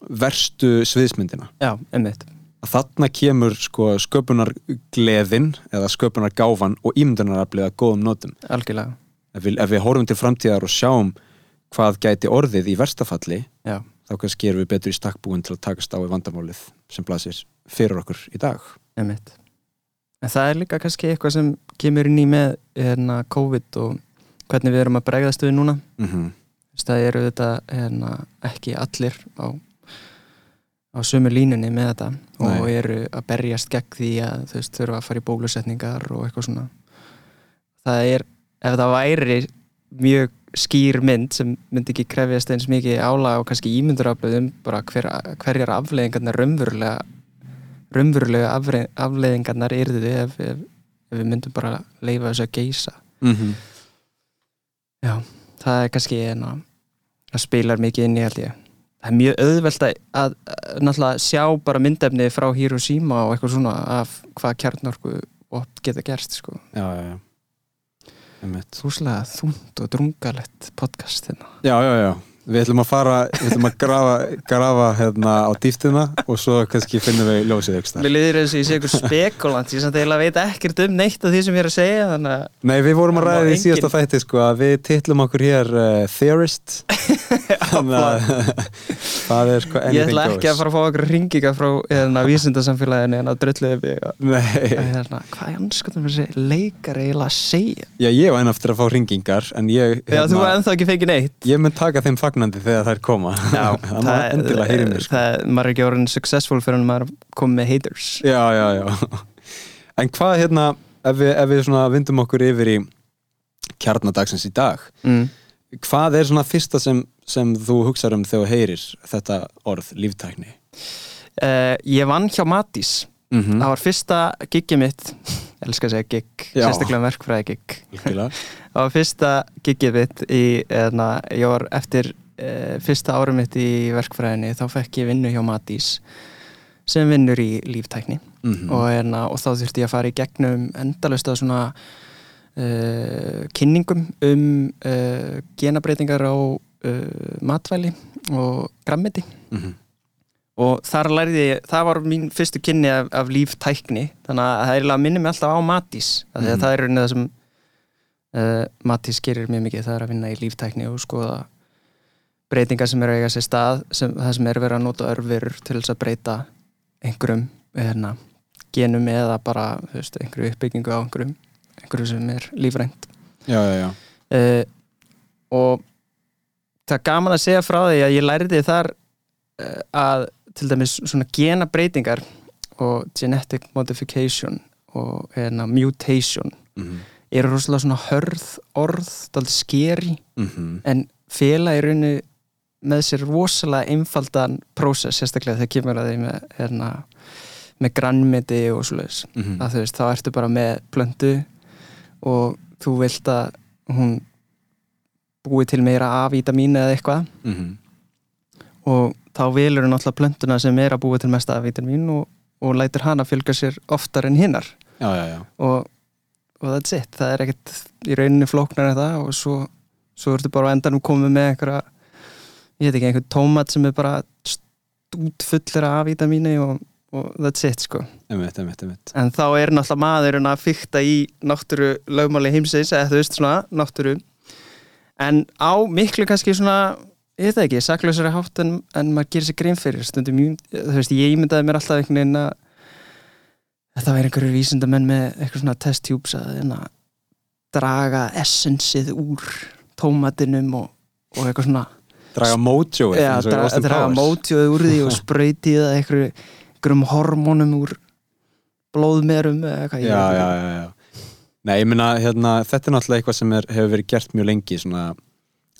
verstu sviðsmyndina. Já, einmitt. Að þarna kemur sko sköpunar gleðin eða sköpunar gáfan og ímyndunaraflega góðum notum algjörlega. Ef við, ef við horfum til framtíðar og sjáum hvað gæti orðið í verstafalli já, þá kannski erum við betur í stakkbúin til að takast á við vandamálið sem blasir fyrir okkur í dag. Einmitt. En það er líka kannski eitthvað sem kemur inn í með hérna, COVID og hvernig við erum að bregðast við núna. Mm -hmm. það eru þetta hérna, ekki allir á, á sömu línunni með þetta og Nei. eru að berjast gegn því að veist, þurfa að fara í bólusetningar og eitthvað svona. Það er, ef það væri mjög skýr mynd sem myndi ekki krefjast eins mikið álag og kannski ímynduraflöðum bara hver, hverjar afleiðingarnar raunverulega raunverulega afleiðingarnar yrðu ef, ef, ef við myndum bara leifa þessu að geisa Mm -hmm. Já, það er kannski hérna, það spilar mikið inn í held ég það er mjög auðvelt að, að, að náttúrulega sjá bara myndefni frá Hiroshima og eitthvað svona af hvað kjarnorku geta gerst sko. já, já, já Einmitt. Þúslega þúnd og drungalett podcast hérna. já, já, já við ætlum að fara, við ætlum að grafa, grafa hérna á dýftina og svo kannski finnum við ljósið ykkur Mér liður þess að ég sé ykkur spekulant ég samt eiginlega veit ekkert um neitt af því sem ég er að segja þannig að Nei, við vorum að ræða í síðasta þætti sko að við titlum okkur hér uh, Theorist. Þannig að það er sko ég ætla ekki að fara að fá okkur ringinga frá hérna, vísindasamfélaginu en að drulluði mig að Nei, hérna, hvað er anskotum þessi leikar eiginlega að segja? Já ég var enn að Já, fagnandi þegar þær koma það má endilega heyri mér sko. það, maður er ekki orðin successful fyrir en maður komið með haters Já, já, já En hvað hérna, ef við, ef við vindum okkur yfir í kjarnadagsins í dag mm. hvað er svona fyrsta sem, sem þú hugsar um þegar þú heyrir þetta orð, líftækni? uh, Ég vann hjá Matís Mm -hmm. það var fyrsta gigið mitt ég elska að segja gig, Já. sérstaklega verkfræði gig það var fyrsta gigið mitt í, eðna, ég var eftir fyrsta árum mitt í verkfræðinni þá fekk ég vinnu hjá Matís sem vinnur í líftækni Mhm. og, hérna, og þá þurfti ég að fara í gegnum endalust að svona uh, kynningum um uh, genabreitingar á uh, matvæli og grammiti Mhm. og þar lærði ég, það var mín fyrstu kynni af, af líftækni þannig að það er eiginlega minnir mig alltaf á Matís að Mhm. það er rauninni það sem Matís gerir mjög mikið það er að vinna í líftækni og skoða breytingar sem eru að eiga sér stað sem, það sem er verið að nota örfur til þess að breyta einhverjum hérna, genum eða bara veist, einhverju uppbyggingu á einhverjum einhverju sem er lífrænt. Já, já, já. Uh, og það er gaman að segja frá því að ég lærði þar uh, að til dæmis svona genabreitingar og genetic modification og hérna, mutation mm eru rosalega svona hörð orð, skeri -hmm. en fela í rauninu með sér rosalega einfaldan prósess, sérstaklega þegar kemur að því með, hérna, með grannmeti og svoleiðis. Mhm. að þú veist, þá ertu bara með plöndu og þú vilt að hún búi til meira A-vítamín eða eitthvað. Mhm. og þá velur hún alltaf plöntuna sem er að búi til mesta A-vítamín og, og lætur hana fylgja sér oftar en hinnar já, já, já. Og, og that's it, það er ekkert í rauninni flóknar en það og svo, svo ertu bara á endanum komið með einhverja ég veit ekki, einhver tómat sem er bara stútfullir af A-vítamíni og, og that's it sko. Einmitt, einmitt, einmitt. en þá er náttúrulega maðurinn að fykta í náttúru lögmáli heimsins eða þú veist svona, náttúru. En á miklu kannski svona ég veit það ekki, saklausari hátt en, en maður gerir sér grein fyrir. Stundum, þú veist, ég ímyndaði mér alltaf einhvern veginn að þetta væri einhverju vísindamenn með eitthvað svona test tubes að hérna, draga essensið úr tómatinum og, og eitthvað svona Draga mojo ja, dra, draga mótjóði úr því og það einhverju, einhverjum hormónum úr blóðmerum eða Já, já, já, já. Nei, ég meina, hérna, þetta er náttúrulega eitthvað sem er, hefur verið gert mjög lengi, svona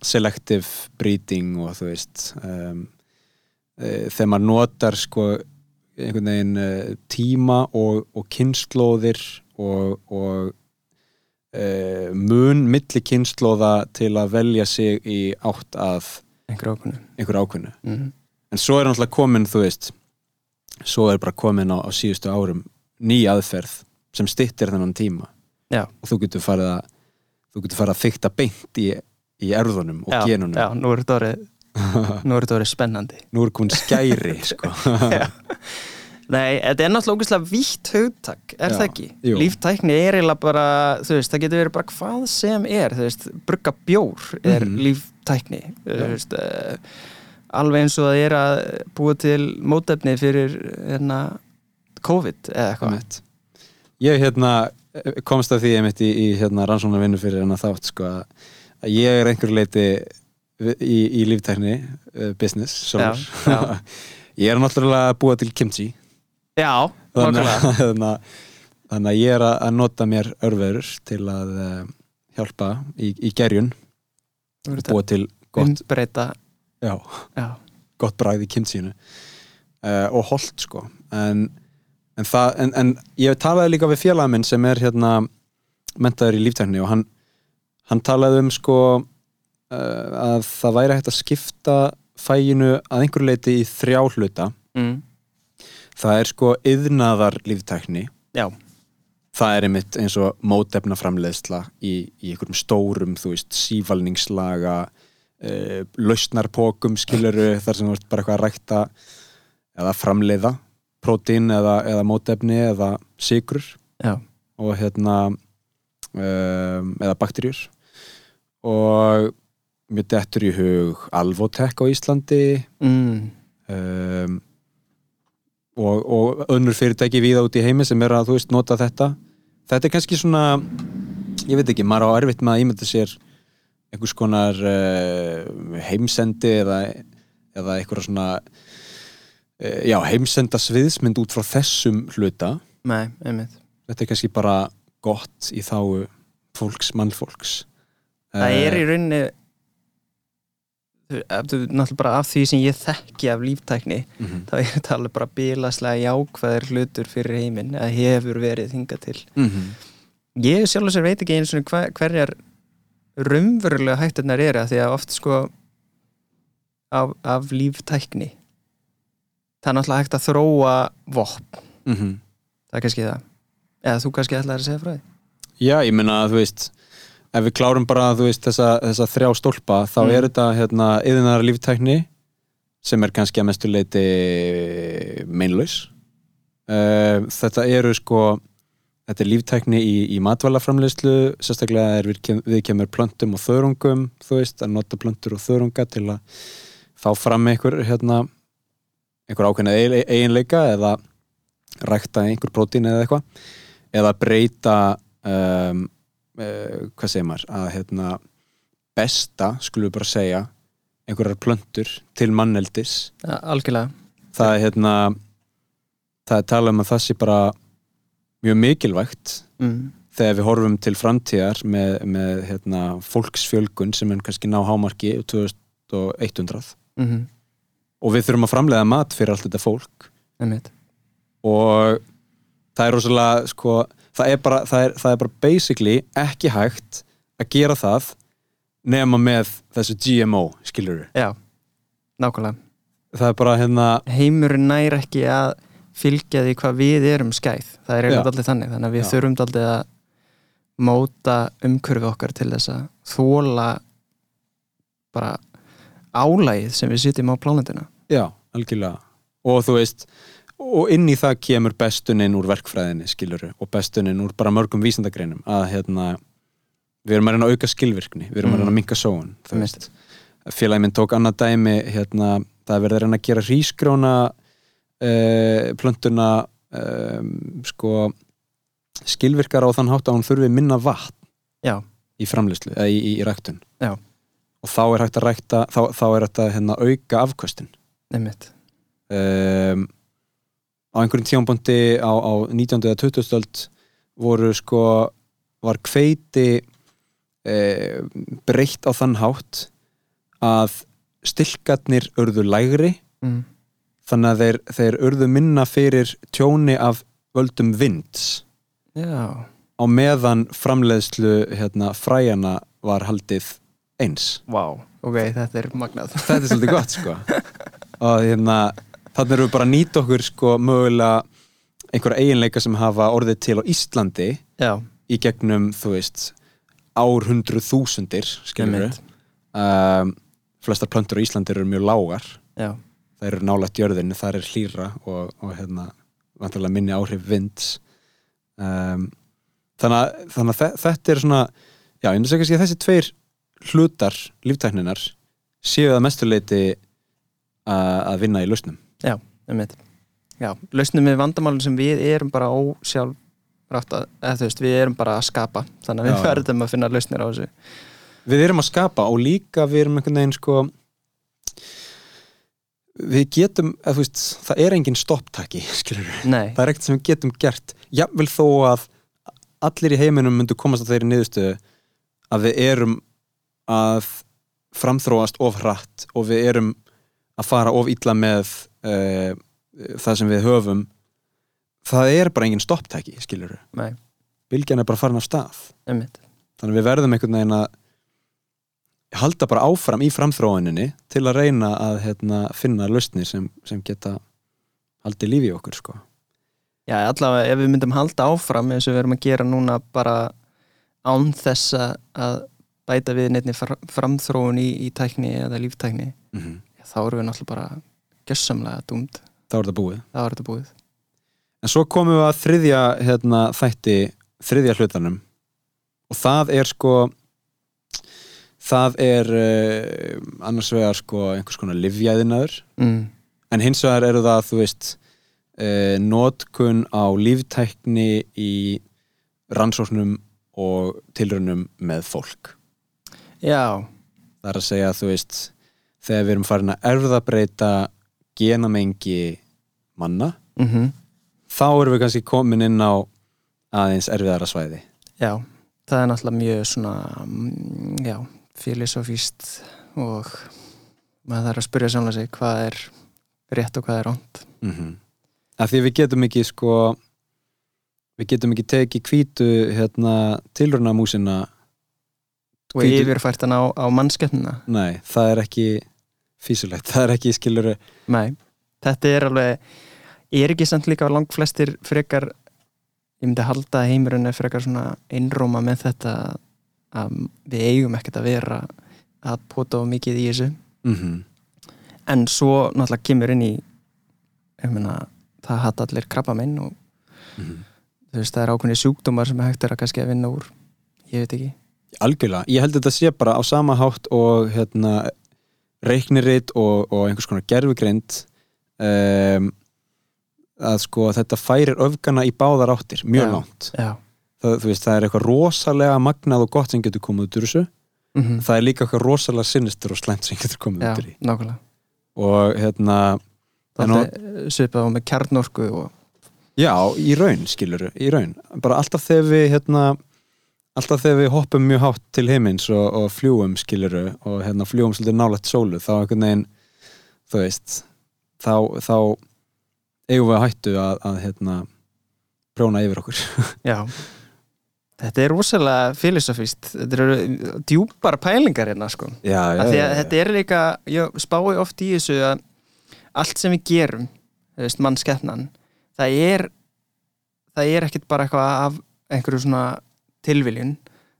selective breeding og þú veist um, e, þegar maður notar sko einhvern veginn e, tíma og, og kynnslóðir og, og e, mun milli kynnslóða til að velja sig í átt að einhverju ákvönu einhver ákveðnu mm. en svo er náttúrulega komin, þú veist svo er bara komin á, á síðustu árum ný aðferð sem styttir þennan tíma Já. og þú getur farið að þú getur farið að þykta beint í, í erðunum og já, genunum já, nú er þetta orðið nú er þetta orðið spennandi nú er komin skæri sko. Nei, þetta er náttúrulega ógeðslega vítt hugtak, er Já, það ekki? jú. Líftækni er eiginlega bara, þú veist, það getur verið bara hvað sem er, þú veist, brugga bjór er Mhm. líftækni, þú veist, uh, alveg eins og það er að búa til mótefni fyrir hérna, COVID eða eitthvað. Einmitt. ég hérna komst að því einmitt í, í hérna rannsóna vinnu fyrir hennar þátt sko að ég er einhverju leiti í, í líftækni uh, business já. ég er náttúrulega að búa til kimchi Já, nákvæmlega. þannig þannig að ég er að nota mér örverur til að uh, hjálpa í, í gerjun. Ert búa til gott, umbreyta, já, já, gott í kimchinu uh, og holt sko. En, en, það, en, en ég talaði líka við félaga minn sem er hérna mentaður í líftækni og hann, hann talaði um sko uh, að það væri hægt að skipta fæginu að einhverju leiti í þrjá hluta. Mm. Það er sko yðnaðar líftækni já, það er einmitt eins og mótefnaframleiðsla í, í einhverjum stórum þú veist, sívalningslaga uh, lausnarpokum skiluru þar sem þú ert bara eitthvað að rækta eða framleiða prótín eða, eða mótefni eða sigrur já, og hérna um, eða bakterjur og mér dettur í hug Alvotech á Íslandi. Mm. um, og, og önnur fyrirtæki víða út í heimi sem er að þú veist nota þetta. Þetta er kannski svona ég veit ekki, maður á erfitt með að ímynda sér einhvers konar uh, heimsendi eða, eða einhverja svona uh, já, heimsenda sviðsmynd út frá þessum hluta. Nei, þetta er kannski bara gott í þáu fólks, mannfólks. Það Eh, er í rauninni náttúrulega bara af því sem ég þekki af líftækni mhm, þá er þetta alveg bara bílaslega jákvæðir hlutur fyrir heiminn eða hefur verið þingað til. Mhm, ég sjálf og sér veit ekki eins og hver, hverjar raunverulega hætturnar eru af því að oft sko af, af líftækni það er náttúrulega hægt að þróa vopn, mhm. Það er kannski það. Eða þú kannski ætlaðir að segja frá því? Já, ég meina að þú veist ef við klárum bara veist þessa, þessa þrjá stólpa þá Mm. er þetta hérna yðinar líftækni sem er kannski að mestu leiti meinlaus uh, þetta eru sko þetta er líftækni í, í matvælaframleyslu sérstaklega er við, við kemur plöntum og þörungum þú veist, að nota plöntur og þörunga til að fá fram einhver hérna, einhver ákveðna eiginleika eða rækta einhver prótín eða eitthvað eða breyta um, hvað segir maður að hérna, besta, skulum við bara segja einhverjar plöntur til manneldis ja, algjörlega það er hérna það er talað um að það sé bara mjög mikilvægt mm. þegar við horfum til framtíðar með, með hérna, fólksfjölgun sem er kannski ná hámarki 2100 Mm -hmm. og við þurfum að framlega mat fyrir allt þetta fólk Einmitt. og það er rosalega sko, það er bara, það er, það er bara basically ekki hægt að gera það nema með þessu GMO, skilur við Já, nákvæmlega. Það er bara hérna heimurinn nær ekki að fylgja því hvað við erum skæð. Það er eiginlega aldrei þannig þannig að við Já. þurfum aldrei að móta umhverfi okkar til þess að þóla bara álægið sem við sitjum á plánundina Já, algjörlega. Og þú veist, og inn í það kemur bestuninn úr verkfræðinni, skiluru og bestuninn úr bara mörgum vísindagreinum að hérna, við erum að reyna að auka skilvirkni við erum að Mm. reyna að minka sóun Einmitt. veist, félagi minn tók annað dæmi hérna, það er verið að reyna að gera hrísgróna uh, plöntuna um, sko skilvirkar á þann hátt að hún þurfi minna vatn Já, í framleyslu, eða í, í, í ræktun Já. og þá er hægt að rækta þá, þá er hægt að hérna, auka afkvöstin nefnitt um, á einhverjum tímanbúndi á, á 19. eða 20. stöld voru sko var kveiti e, breytt á þann hátt að stilkarnir urðu lægri mm. þannig að þeir, þeir urðu minna fyrir tjóni af völdum vinds Já, á meðan framleiðslu hérna, fræjana var haldið eins vá Ok, þetta er magnað þetta er svolítið gott sko og hérna þannig erum við bara að nýta okkur sko mögulega einhverja eiginleika sem hafa orðið til á Íslandi Já, í gegnum þú veist árhundruð þúsundir um, flestar plöntur á Íslandi eru mjög lágar. Já, það eru nálægt jörðinni, það er hlýra og, og hérna vantarlega minni áhrif vinds. Um, þannig að, þannig að þe- þetta er svona já, ég segja kannski að þessi tveir hlutar líftækninar séu það mestuleiti að vinna í lausnum nefnitt Já, lausnum við vandamálum sem við erum bara ósjálf rátt að, eða þú veist, við erum bara að skapa. Þannig að við Já. verðum að finna lausnir á þessu. Við erum að skapa og líka við erum einhvern veginn sko við getum, að, þú veist, það er engin stopptaki skilur við Nei, það er ekkert sem við getum gert. Jafnvel þó að allir í heiminum myndu komast að þeirri niðurstöðu að við erum að framþróast of hratt og við erum að fara of illa með uh, það sem við höfum það er bara engin stopptæki nei, bylgjan er bara farin af stað. Nefnitt þannig við verðum einhvern veginn að halda bara áfram í framþróuninni til að reyna að hérna, finna lausnir sem, sem geta haldið lífi okkur sko. Já, allavega ef við myndum halda áfram eins og við erum að gera núna bara án þess að- bæta við neittni framþróun í, í tækni eða líftækni mm -hmm. þá erum við náttúrulega bara gjössamlega dúmd þá er þetta búið. Búið. En svo komum við að þriðja hérna, þætti, þriðja hlutanum. Og það er sko það er uh, annars vegar sko einhvers konar livjæðinaður mm. en hins vegar eru það þú veist uh, notkun á líftækni í rannsóknum og tilraunum með fólk. Já, það er að segja þú veist þegar við erum farin að erfðabreita genamengi manna mm þá erum við kannski komin inn á aðeins erfiðara svæði. Já það er náttúrulega mjög svona mm, já, filosofíst og maður þarf að spyrja samlega sig hvað er rétt og hvað er ránt mm -hmm. af því við getum ekki sko við getum ekki tekið hvítu hérna, tilrunamúsina og Hvítu- yfirfært hann á, á mannskeppnina nei, það er ekki físulegt, það er ekki skilur Nei, þetta er alveg er ekki samt líka lang flestir frekar ég myndi halda heimurinn er frekar svona einróma með þetta að við eigum ekkert að vera að pota mikið í þessu. Mm -hmm. en svo náttúrulega kemur inn í ég meina, það hatt allir krabba minn og þú veist, það er ákveðni sjúkdómar sem hægt er að kannski að vinna úr. Ég veit ekki. Algjörlega, ég held að þetta sé bara á sama hátt og hérna reiknirit og, og einhvers konar gerfugrind um, að sko þetta færir öfgana í báðar áttir, mjög Já. langt. Já, það, veist, það er eitthvað rosalega magnað og gott sem getur komið út úr þessu. Mm það er líka eitthvað rosalega sinistur og slæmt sem getur komið já út úr því. nákvæmlega. Og hérna, svipað á með kjarnorku og já, í raun skilur, í raun, bara alltaf þegar við hérna, alltaf þegar við hoppum mjög hátt til heimins og, og fljúum skiluru og hérna fljúum svolítið nálægt sólu þá einhvern veginn, þú veist þá, þá eigum við að hættu að, að hérna prjóna yfir okkur. Já. Þetta er rosalega filosofist þetta eru djúpar pælingar hérna sko. Já, því að þetta er líka, ég spái oft í þessu að allt sem við gerum mannskeppnan það er það er ekkit bara eitthvað af einhverju svona tilviljun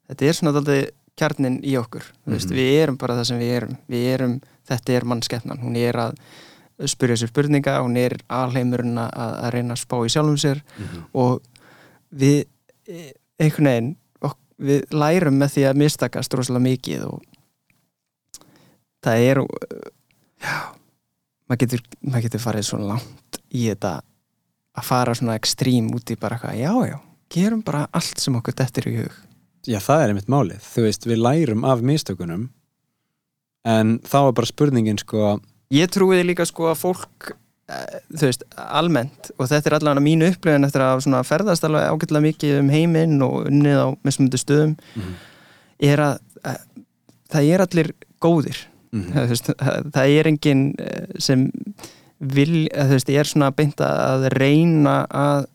þetta er svona daldið kjarnin í okkur veist, Mhm. við erum bara það sem við erum við erum, þetta er mannskeppnan hún er að spyrja sér spurninga hún er alheimurinn að, að reyna að spá í sjálfum sér Mhm. og við e- einhvern veginn við lærum með því að mistakast rosalega mikið og það er já, maður getur, maður getur farið svo langt í þetta að fara svona ekstrím út í bara eitthvað, já, já, gerum bara allt sem okkur dettir í hug Já, það er einmitt málið. Þú veist, við lærum af mistökunum en þá er bara spurningin sko ég trúiði líka sko að fólk eh, þú veist, almennt og þetta er allavega mínu upplifin eftir að svona ferðast alveg ágætlega mikið um heiminn og unnið á mismundu stöðum Mhm. er að, að það er allir góðir mm þú veist, það það er enginn eh, sem vil, þú veist, ég er svona beint að reyna að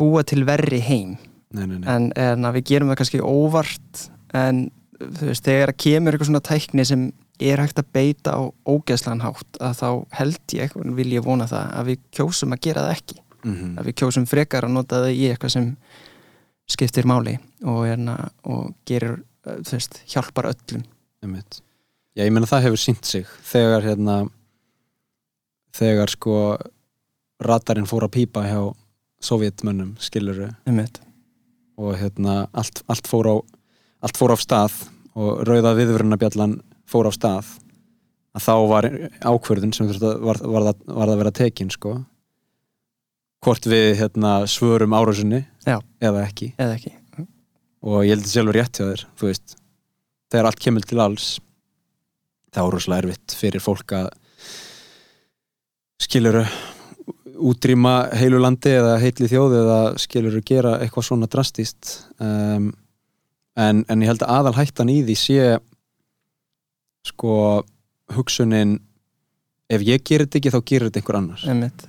búa til verri heim Nei, nei, nei. en, en við gerum það kannski óvart en þú veist, þegar kemur eitthvað svona tækni sem er hægt að beita á ógeðslan hátt að þá held ég, vil ég vona það að við kjósum að gera það ekki Mhm. að við kjósum frekar að nota það í eitthvað sem skiptir máli og, hérna, og gerir, veist, hjálpar öllum. Já, ég meina það hefur sínt sig þegar hérna þegar sko radarinn fór að pípa hjá sovjetmönnum, skiluru og hérna allt, allt fór á allt fór á stað og rauða viðvörunabjallan fór á stað. Að þá var ákvörðun sem var, var, það, var það að vera tekin sko. Hvort við hérna svörum árásunni eða ekki. Eða ekki. Og ég held þetta sjálfur rétt hjá þér þú veist, þegar allt kemur til alls þá er rosalega erfitt fyrir fólk að skiluru útrýma heilu landi eða heitli þjóð eða skiluru gera eitthvað svona drastíst um, en, en ég held að aðal hættan í því sé sko hugsunin ef ég gerir þetta ekki þá gerir þetta einhver annar. Einmitt.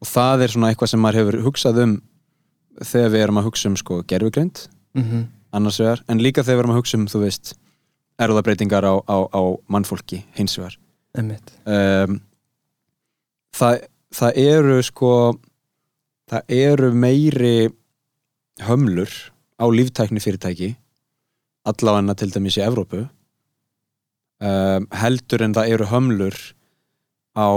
og það er svona eitthvað sem maður hefur hugsað um þegar við erum að hugsa um sko gerfugreind Mm annars vegar, en líka þegar við erum að hugsa um þú veist, erðabreitingar á, á, á mannfólki hins vegar. Um, það, það eru sko það eru meiri hömlur á líftækni fyrirtæki allavega til dæmis í Evrópu um, heldur en það eru hömlur á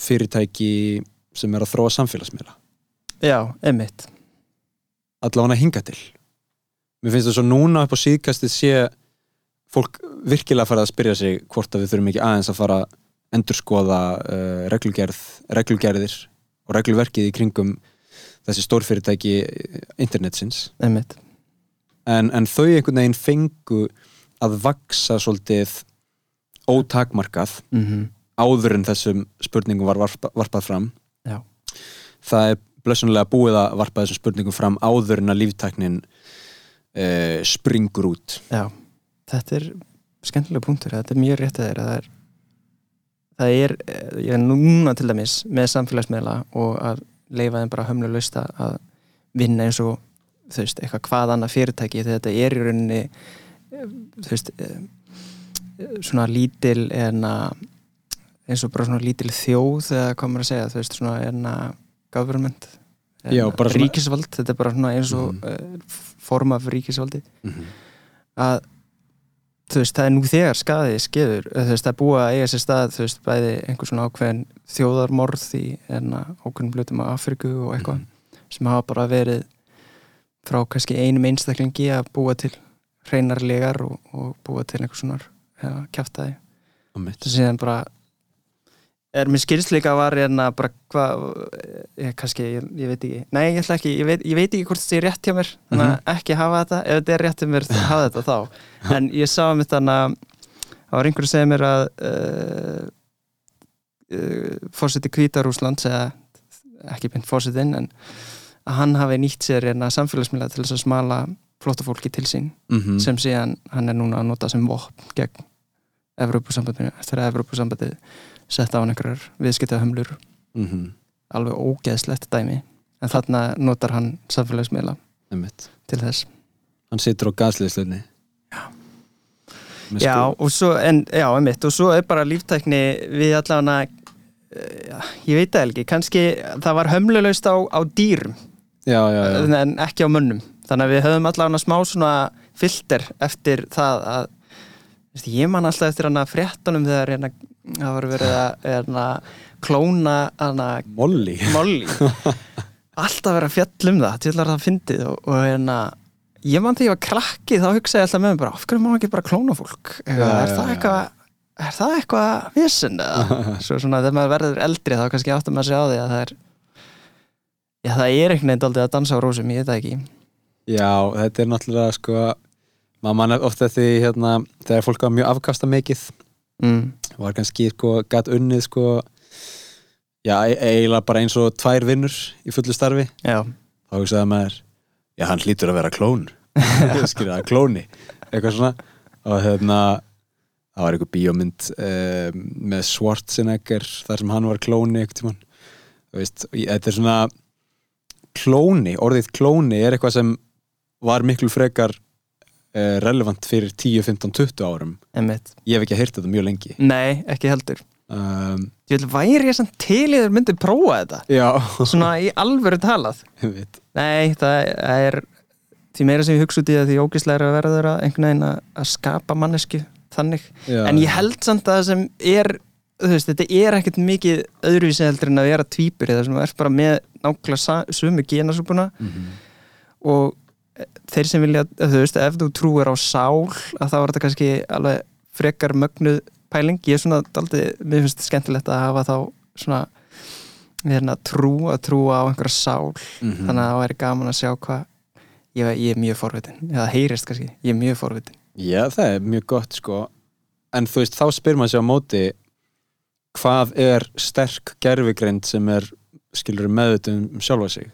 fyrirtæki sem er að þróa samfélagsmiðla. Já, einmitt. Allavega hinga til. Mér finnst það svo núna upp á síðkastið sé fólk virkilega farið að spyrja sig hvort að við þurfum ekki aðeins að fara að endurskoða uh, reglugerð, reglugerðir og regluverkið í kringum þessi stórfyrirtæki internetsins. Einmitt. en, en þau einhvern veginn fengu að vaksa svolítið ótakmarkað Mm áður en þessum spurningum var varpa, varpað fram. Já. það er blessunlega búið að varpa þessum spurningum fram áður en að líftæknin uh, springur út. Já, þetta er skemmtilega punktur, þetta er mjög rétt að þeirra. Það er það er, eh, ég er núna til dæmis með samfélagsmiðla og að leifa þeim bara hömlulegst að vinna eins og þú veist, eitthvað hvað annað fyrirtæki þegar þetta er í rauninni eh, þú veist eh, svona lítil en að eins og bara svona lítil þjóð hvað maður að segja, þú veist, svona en að government Já, bara svona- ríkisvald, þetta er bara svona eins og mm. form af ríkisvaldi mm -hmm. að veist, það er nú þegar skaði skeður, þú veist, það er búið að eiga sér stað, þú veist, bæði einhver svona ákveðin þjóðarmorð í enna ákveðin blutum af Afriku og eitthvað sem hafa bara verið frá kannski einum einstaklingi að búa til hreinarlegar og, og búa til einhver svona ja, þess að síðan bara er mér skilsleika var hérna bara hvað ég, kannski, ég, ég veit ekki. Nei, ég ætla ekki, ég veit, ég veit ekki hvort þetta er rétt hjá mér þannig að ekki hafa þetta, ef þetta er rétt hjá mér þá hafa þetta þá, en ég sá um þetta að það var einhverju segja mér að uh, uh, fórseti Kvítarúsland segja, ekki beint fórsetin en að hann hafi nýtt sér hérna samfélagsmiðla til þess að smala flóttafólki til sín Mhm. sem síðan hann er núna að nota sem vopn gegn Evrópusambandinu eftir að Evrópusambandið sett á einhverjar viðskiptahömlur. Mhm. alveg ógeðslegt dæmi. En þarna notar hann samfélagsmiðla til þess. Hann situr á gasliðsleginni Já, og svo, en, já, einmitt, og svo er bara líftækni við allavega uh, ég veit það ekki, kannski það var hömlulegst á, á dýrum. Já, já, já. en ekki á mönnum. Þannig að við höfum allavega smá svona filter eftir það að ég man alltaf eftir hann að fréttunum þegar hérna, það var verið að hérna, klóna Molly. Alltaf verið að fjall um það til að það fyndið og, og hérna ég man þegar ég var krakki þá hugsaði ég alltaf með mér bara af hverju má ekki bara klóna fólk? Já, er já, það já. eitthvað er það eitthvað vissin eða? Svo svona þegar maður verður eldri þá kannski áttum maður sig á því að það er já það er einhvern veginn að dansa á rósum, ég veit það ekki. Já, þetta er náttúrulega sko maður mann ofta því hérna þegar fólk var mjög afkasta mikið mm. var kannski sko gatt unnið sko já, e- eiginlega bara eins og tvær vinnur í fullu starfi. Já, þá hugsaði maður já, hann hlýtur að vera klón. Skilja það, klóni. Eitthvað svona. Og hérna það var eitthvað bíómynd um, með Schwarzenegger þar sem hann var klóni eitthvað þetta er svona klóni, orðið klóni er eitthvað sem var miklu frekar relevant fyrir 10, 15, 20 árum. Emmitt ég hef ekki heyrt þetta mjög lengi. Nei, ekki heldur. Um, ég vil væri ég samt til í þér myndi prófa þetta? Já, svona í alvöru talað? Ég veit Nei, það er því meira sem ég hugsa út í það því ógislega er að einhvern veginn að, að skapa mannesku þannig, já, en ég held samt að það sem er, þú veist, þetta er ekkert mikið öðruvísi heldur en að vera tvíbur það sem ert bara með nákvæmlega sömu genasúpuna Mhm. og eh, þeir sem vilja, þú veist, ef þú trúir á sál að þá er þetta kannski alveg frekar mögnuð pæling. Ég er svona daldið, mér finnst þetta skemmtilegt að hafa þá svona hérna, trú, að trúa á einhverja sál. Mhm. þannig að það væri gaman að sjá hvað ég, ég er mjög forvitin, eða heyrist kannski ég er mjög forvitin. Já, það er mjög gott sko. En þú veist, þá spyr maður sér á móti hvað er sterk gerfigreind sem er skilur meðutum um sjálfa sig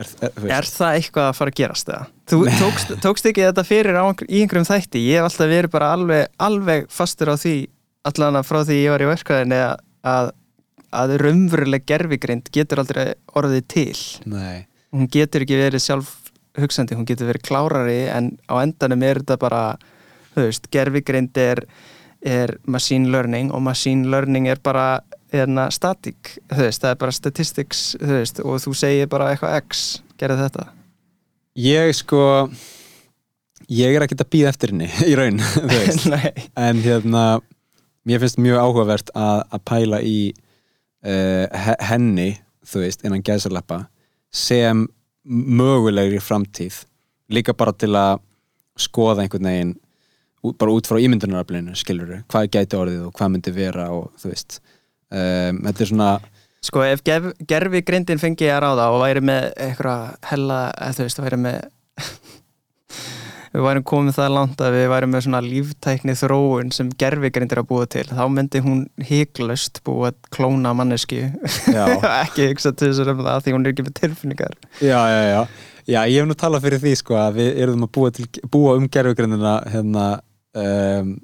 er, er, þú Er það eitthvað að fara að gerast eða? Þú tókst, tókst ekki þetta fyrir einhver- í einhverjum þætti? Ég hef alltaf verið bara alveg, alveg fastur á því allan að frá því ég var í verkaðinni að, að raunveruleg gerfigreind getur aldrei orðið til. Nei, hún getur ekki verið sjálf hugsandi, hún getur verið klárari en á endanum er þetta bara þú veist, gerfigreind er, er machine learning og machine learning er bara erna, static, þú veist, það er bara statistics, þú veist, og þú segir bara eitthvað x, gerði þetta. Ég sko ég er ekkert að býða eftir henni í raun, þú veist. En hérna mér finnst mjög áhugavert að, að pæla í uh, henni þú veist, innan gæðsarleppa sem mögulegri framtíð. Líka bara til að skoða einhvern veginn bara út frá ímyndunaraflinu, skilur hvað gæti orðið og hvað myndi vera og þú veist um, þetta er svona sko ef gerfi greindin fengi að ráða og væri með eitthvað hella, þú veist, væri með við værum komið það langt að við værum með svona líftækni þróun sem gerfi grindir að búa til þá myndi hún hygglust búa klóna mannesku ekki hugsa til þess að það því hún er ekki með tilfinningar. Já, já, já. Já, ég hef nú talað fyrir því sko að við erum að búa, til, búa um gerfugrindina hérna um,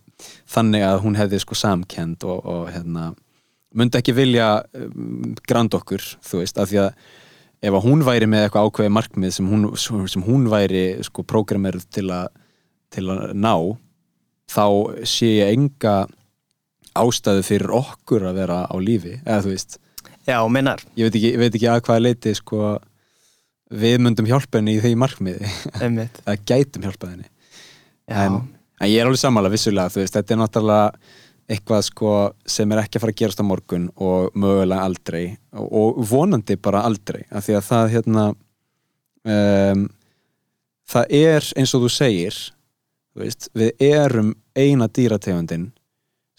þannig að hún hefði sko samkend og, og hérna myndi ekki vilja um, grand okkur, þú veist, af því að ef að hún væri með eitthvað ákveði markmið sem hún, sem hún væri sko prógramerð til, að- til að ná þá sé ég enga ástæðu fyrir okkur að vera á lífi, eða þú veist. Já, minnar, ég veit ekki, veit ekki að hvaða leiti sko við myndum hjálpa henni í því markmiði. Eða gætum hjálpa henni. En- en ég er alveg sammála vissulega, þú veist, þetta er náttúrulega eitthvað sko sem er ekki að fara að gerast á morgun og mögulega aldrei og, vonandi bara aldrei af því að það hérna um, það er eins og þú segir þú veist, við erum eina dýrategundin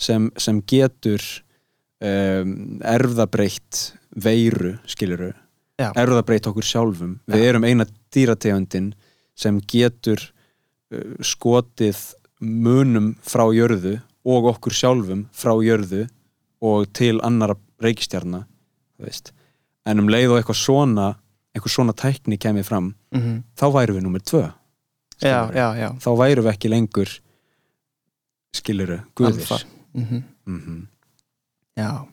sem, sem getur um, erfðabreitt veiru, skiluru Já. erfðabreitt okkur sjálfum við erum eina dýrategundin sem getur uh, skotið munum frá jörðu og okkur sjálfum frá jörðu og til annara reikistjarna þú veist. en um leið og eitthvað svona eitthvað svona tækni kemur fram mm þá værum við nummer tvö já, já, já. Þá værum við ekki lengur skiluru, guðir. Alfa. Mhm. mm Já,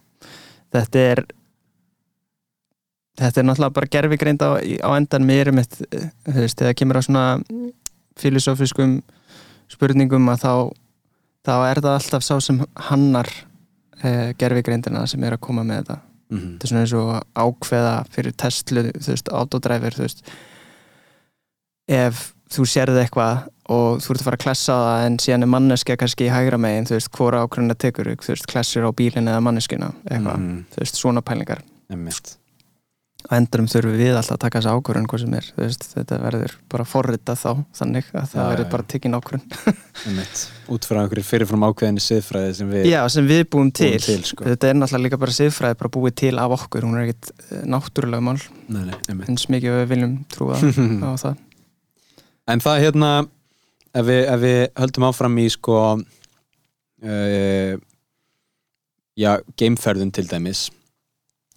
þetta er þetta er náttúrulega bara gerfigreind á, á endan mér um eitt, þú veist, þegar kemur á svona filosófiskum spurningum að þá þá er það alltaf sá sem hannar eh, gerfigreindina sem er að koma með þetta -hmm. þetta er svona eins og ákveða fyrir Tesla, þú veist, autodriver þú veist ef þú sérði eitthvað og þú ert að fara að klessa það en síðan er manneskja kannski í hægra megin, þú veist, hvora ákveðina tekur þú veist, klessir á bílinn eða manneskjuna eitthvað, Mhm. þú veist, svona pælingar Einmitt. Á endurum þurfum við alltaf að taka þessa ákvörðun hvað sem er, veist, þetta verður bara forrita þá, þannig að það Já, verður já, bara já. tekin ákvörðun. Út frá einhverju fyrirfram ákveðinni siðfræði sem við Já, sem við búum til, Búum til, sko. þetta er náttúrulega líka bara siðfræði bara búið til af okkur, hún er ekkit eh, náttúrulega mál, nei, nei, eins mikið við viljum trúa á það. En það hérna ef við, ef við höldum áfram í sko uh, já, gameferðun til dæmis.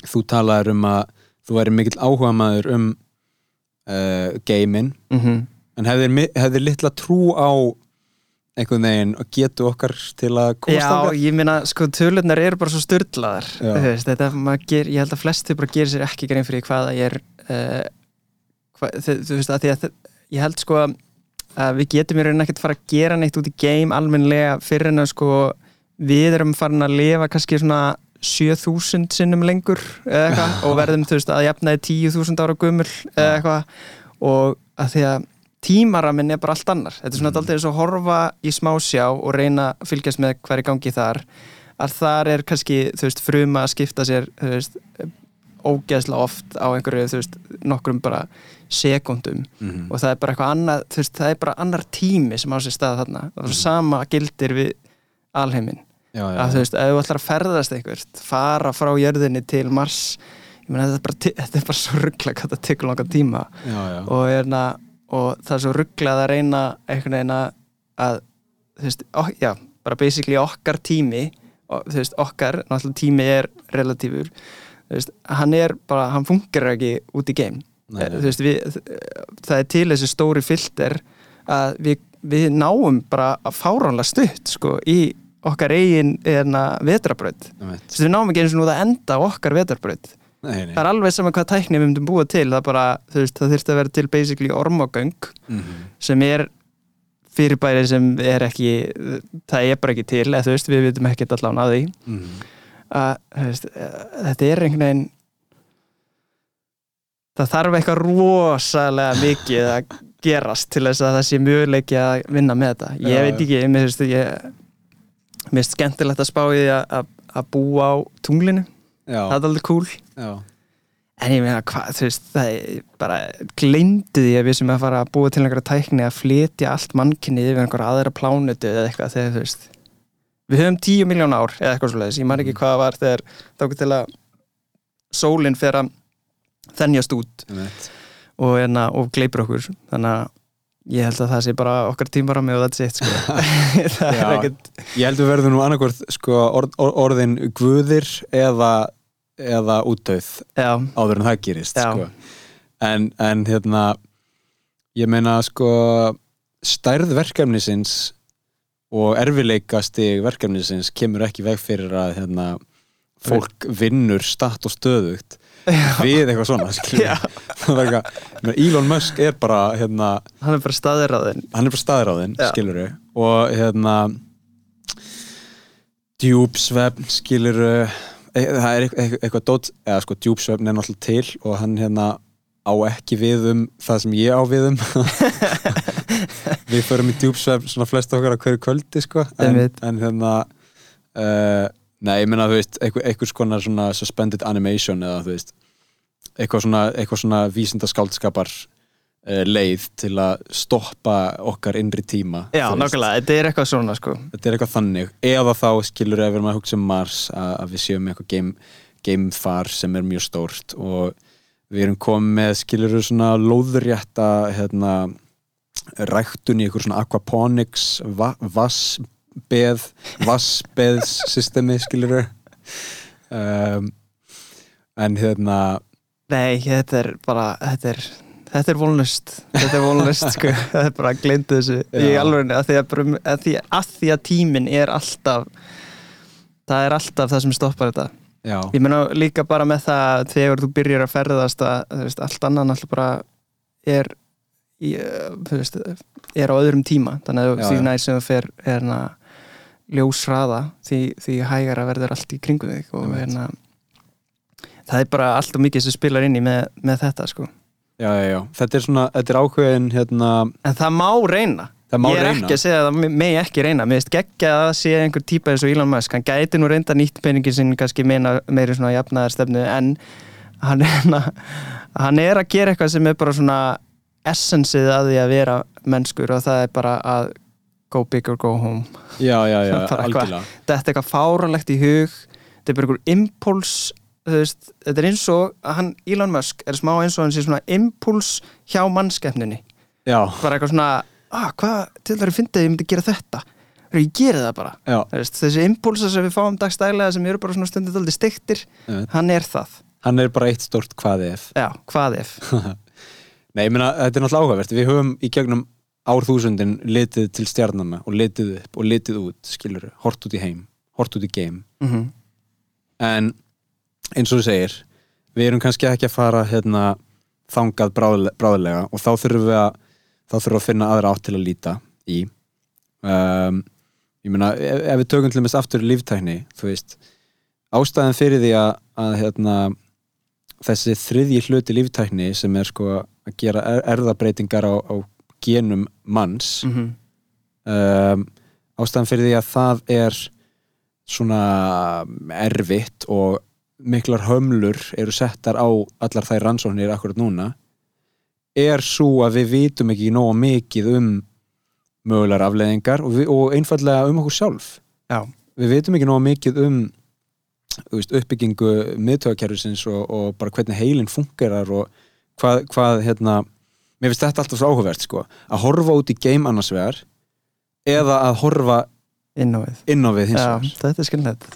Þú talaður um að þú væri mikill áhuga maður um uh, gamein mm en hefðir, hefðir litla trú á einhvern veginn og getu okkar til að komast Já, þangað? ég meina, sko, tölunar eru bara svo styrlaðar Já. þetta, ger, ég held að flesti bara gerir sér ekki grein fyrir hvað það er uh, hva, þú, þú veist, að því að þe- ég held sko að við getum í rauninni ekkert fara að gera neitt út í game almennilega fyrir en að sko við erum farin að lifa kannski svona 7000 sinnum lengur eitthvað og verðum veist að jafnaði 10.000 ára eða eitthvað. Og að því að tímaraminn er bara allt annar. Þetta er svona mm. eins og horfa í smásjá og reyna að fylgjast með hverju gangi þar að þar er kannski veist fruma að skipta sér veist ógeðslega oft á einhverju nokkrum bara sekundum Mhm. og það er bara eitthvað annað það er bara annar tími sem á sér stað þarna. Og mm. sama gildir við alheiminn já, já, að þú veist, ef þú ætlar að ferðast einhvert fara frá jörðinni til Mars ég meina þetta er bara, þetta er bara svo ruggla hvað það tekur langan tíma. Og, erna, og það er svo rugglað að reyna einhvern veginn að, þú veist, ok, já, bara basically okkar tími og, þú veist, okkar, náttúrulega tími er relatífur þú veist, hann er bara, hann funkar ekki út í við, það er til þessi stóri filter að við, við náum bara að fáránlega stutt sko, í okkar eigin Einmitt. veist, við náum ekki eins og nú það enda okkar nei. það er alveg sama hvað tækni við myndum búa til það, bara, veist, það þurfti að vera til basically ormagöng Mhm. sem er fyrirbæri sem er ekki það er bara ekki til, eða veist, við vitum ekki allan að því Mhm. að þú veist, eh, þetta er einhvern veginn það þarf eitthvað rosalega mikið að gerast til þess að það sé mjöguleiki að vinna með þetta ég veit ekki, ég mér finnst skemmtilegt að spá í því að, búa á tunglinu. Já, það er alveg cool. Já, en ég meina hvað, þú veist, það er bara gleymdi því að við sem að fara að búa til einhverja tækni að flytja allt mannkinni yfir einhverja aðra plánutu eða eitthvað þegar þú veist við höfum 10 miljón ár eða eitthvað svoleiðis, ég man ekki hvað það var þegar þá til að sólinn fer að þennjast út. Einmitt. og, enna, og gleipur okkur. Þannig að ég held að það sé bara okkar tímarami og þetta sé sko. það Já. er ekkert Ég held við verðum nú annarkvort sko, orð, orð, orðin guðir eða, eða útdauð áður en það gerist sko. en, en hérna ég meina sko stærð verkefnisins og erfileikasti verkefnisins kemur ekki veg fyrir að hérna, fólk vinnur statt og stöðugt við eitthvað svona við. Eitthvað, Elon Musk er bara hérna, hann er bara staðiráðin hann er bara staðráðinn Já. skilur við og hérna djúpsvefn skilur það er eitthvað, eitthvað dót eða sko djúpsvefn er náttúrulega til og hann hérna á ekki við um það sem ég á við um. Við förum í djúpsvefn svona flest okkar á hverju kvöldi sko. En, en hérna uh, nei, ég meina þú veist einhver, einhvers konar svona suspended animation eða þú veist eitthvað svona, eitthvað svona vísindaskáldskapar uh, leið til að stoppa okkar innri tíma Já, nákvæmlega, þetta er eitthvað svona sko. Þetta er eitthvað þannig. Eða þá skilur ef við erum að hugsa um Mars að, að við séum eitthvað game, gamefar sem er mjög stórt og við erum komið með skilur svona lóðrétta hérna, ræktun í eitthvað svona aquaponics va vassbeð vassbeðssystemi skilur um, en hérna Nei, þetta er bara, þetta er Þetta er vonlust, þetta er vonlust sko. þetta er bara að glindu þessu. Í alveg að því að, að, því, að því að tíminn er alltaf það er alltaf það sem stoppar þetta. Já, ég meina líka bara með það þegar þú byrjar að ferðast að veist, allt annan alltaf bara er í, þú veist, er á öðrum tíma. Þannig að því næst sem þú fer er hérna ljósraða því, því hægara verður allt í kringum þig og hérna það er bara alltaf mikið sem spilar inn í með, með þetta sko. Já, já, já. Þetta er svona, þetta er ákveðin hérna, en það má reyna. Það má ég er reyna. ekki að segja að það megi ekki reyna. Mér finnst geggja að sé einhver típa eins og Elon Musk. Hann gæti nú reynda nýtt peningin sinn kannski meina, meiri svona jafnaðarstefnu en hann er, hann er að gera eitthvað sem er bara svona essensið að því að vera mennskur og það er bara að go big or go home. Já, já, já, algjörlega. Þetta er eitthvað fáralegt í hug. Þetta er bara einhver impuls þetta er eins og að hann Elon Musk er smá eins og hann sé svona impuls hjá mannskeppninni já, bara eitthvað svona, ah, hvað til það er fyndið að ég myndi gera þetta? Ég geri það bara. Veist, þessi impulsa sem við fáum dagstælega sem eru bara svona stundið aldrei stiktir einmitt. hann er það, hann er bara eitt stórt hvað ef. Já, hvað ef. Nei, ég meina, þetta er náttúrulega áhugavert. Við höfum í gegnum árþúsundin litið til stjarnanna og litið upp og litið út, skilur, hort út í heim hort út í game mm en eins og þú segir við erum kannski ekki að fara hérna, þangað bráðle bráðlega og þá þurfum við að þá þurfum við að finna aðra átt til að líta í. Um, ég meina, ef, ef við tökum til þess aftur líftækni, þú veist ástæðan fyrir því að, að hérna, þessi þriðji hluti líftækni sem er sko að gera er, erðabreitingar á, á genum manns -hmm. um, ástæðan fyrir því að það er svona erfitt og miklar hömlur eru settar á allar þær rannsóknir akkurat núna er svo að við vitum ekki nóga mikið um mögulegar afleðingar og, við, og einfallega um okkur sjálf já, við vitum ekki nóga mikið um veist, uppbyggingu miðtöðakerfisins og, og bara hvernig heilin fungerar og hvað, hvað hérna, mér finnst þetta alltaf svo áhugavert sko, að horfa út í game annars vegar eða að horfa inn á við. inn á við hins vegar. þetta er skilnett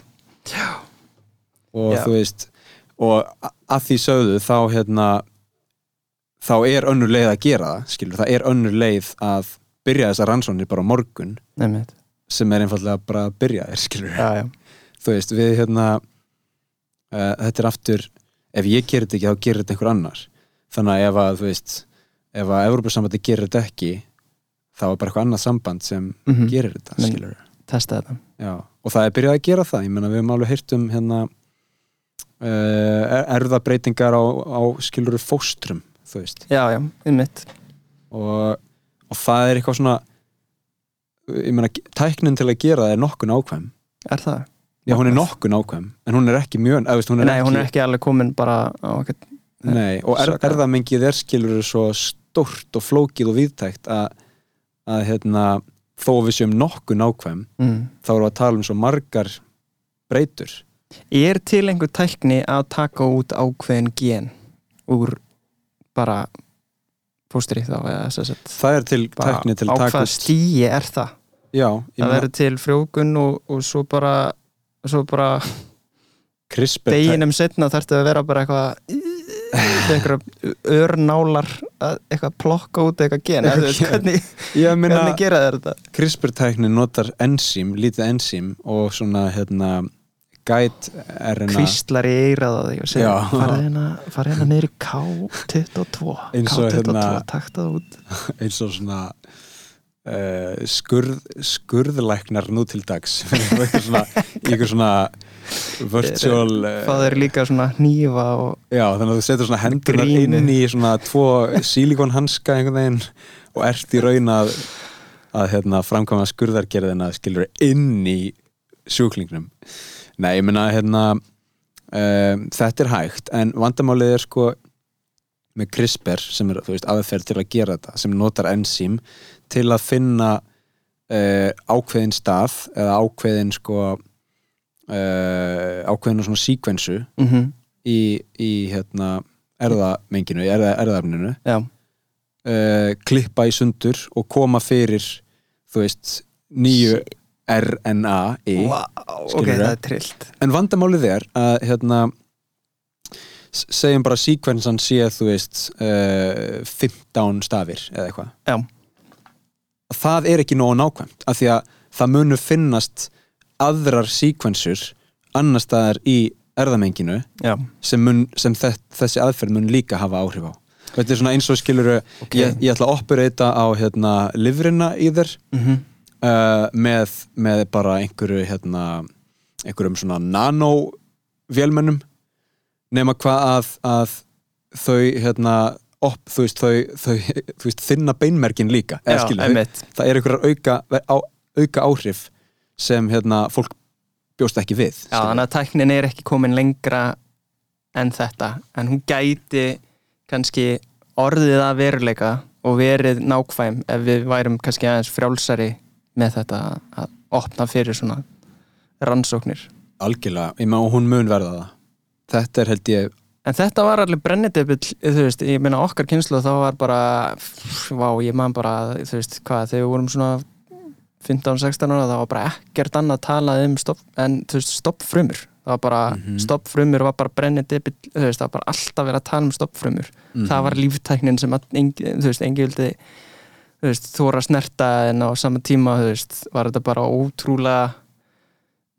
og Já. þú veist og að því sögðu þá hérna þá er önnur leið að gera það skilur, það er önnur leið að byrja þessar rannsóknir bara á morgun Nefnir. sem er einfallega bara að byrja þér skilur já, já, þú veist, við hérna uh, þetta er aftur ef ég gerir þetta ekki, þá gerir þetta einhver annar. Þannig að ef að, þú veist ef að Evropasambandi gerir þetta ekki þá er bara eitthvað annað samband sem Mhm. gerir þetta, Men- skilur þetta. Og það er byrjað að gera það. Ég meina við höfum alveg heyrt um hérna uh, erðabreitingar á, á skilur fóstrum, þú veist. Já, já, og, og það er eitthvað svona ég meina, tæknin til að gera það er nokkun ákvæm er það? Já, hún er nokkun ákvæm, en hún er ekki mjög, eða, veist, hún er Nei, ekki, hún er ekki alveg komin bara á ekkert Nei, og er, erðamengið er skilur svo stórt og flókið og viðtækt að, að hérna, þó við séum nokkun ákvæm mm. þá erum við að tala um svo margar breytur Er til einhver tækni að taka út ákveðin gen úr bara fóstri þá það er til tækni til á að taka hvað út stíi er það? já, Það verður til frjókun og, og svo bara svo bara CRISPR deginum setna þarftu að vera bara eitthvað eitthvað örnálar að eitthvað plokka út eitthvað gen. Hvernig, hvernig gera þeir þetta? CRISPR tækni notar enzím, lítið enzím og svona hérna guide RNA kvíslar í eirað á því og segja farið hérna, hérna í K22 Eins og K22, hérna- takt það út. Eins og svona uh, skurð, skurðlæknar nú til dags. Svona, eitthvað svona virtual það er líka svona og já, þannig að þú setur svona hendunar Gríni. inn í svona tvo sílikonhanska einhvern veginn og ert í raun að að hérna, framkvæma skurðargerðina skilur inn í sjúklingnum nei, ég meina hérna um, þetta er hægt en vandamálið er sko með CRISPR sem er veist, aðferð til að gera þetta sem notar enzím til að finna uh, ákveðin stað eða ákveðin sko uh, ákveðin svona síkvensu mm í, í hérna erðamenginu, erða, erðafninu uh, klippa í sundur og koma fyrir þú veist nýju RNA í wow, ok, það er trillt. En vandamálið er að hérna segjum bara síkvensan sé þú veist uh, 15 stafir eða eitthvað. Það er ekki nógu nákvæmt af því að það munu finnast aðrar síkvensur annar staðar í erðamenginu já, sem, mun, sem þess, þessi aðferð mun líka hafa áhrif á. Þetta er svona eins og skiluru Ok. ég, ég ætla að operata á hérna, livrina í þér mm uh, með, með bara einhverju hérna, einhverjum svona nano-vélmennum nema hvað að, að þau hérna op, þú veist, þau, þau þú veist, þinna beinmerkin líka já, skilur, það er einhverjar auka, auka áhrif sem hérna fólk bjóst ekki við Já, þannig að tæknin er ekki komin lengra en þetta, en hún gæti kannski orðið að veruleika og verið nákvæm ef við værum kannski aðeins frjálsari með þetta að opna fyrir svona rannsóknir. algjörlega, ég og hún mun verða það þetta er held ég En þetta var allir brennidebill, þú veist, ég meina okkar kynslu þá var bara, vá, ég man bara, þú veist, hvað, þegar við vorum svona 15-16 ára, það var bara ekkert annað talað um stopp, en þú veist, stoppfrumur, það var bara, Mhm. stoppfrumur var bara brennidebill, þú veist, það var bara alltaf verið að tala um stoppfrumur, Mhm. það var líftæknin sem, að, þú veist, engi vildi, þú veist, þóra að snerta en á sama tíma, þú veist, var þetta bara ótrúlega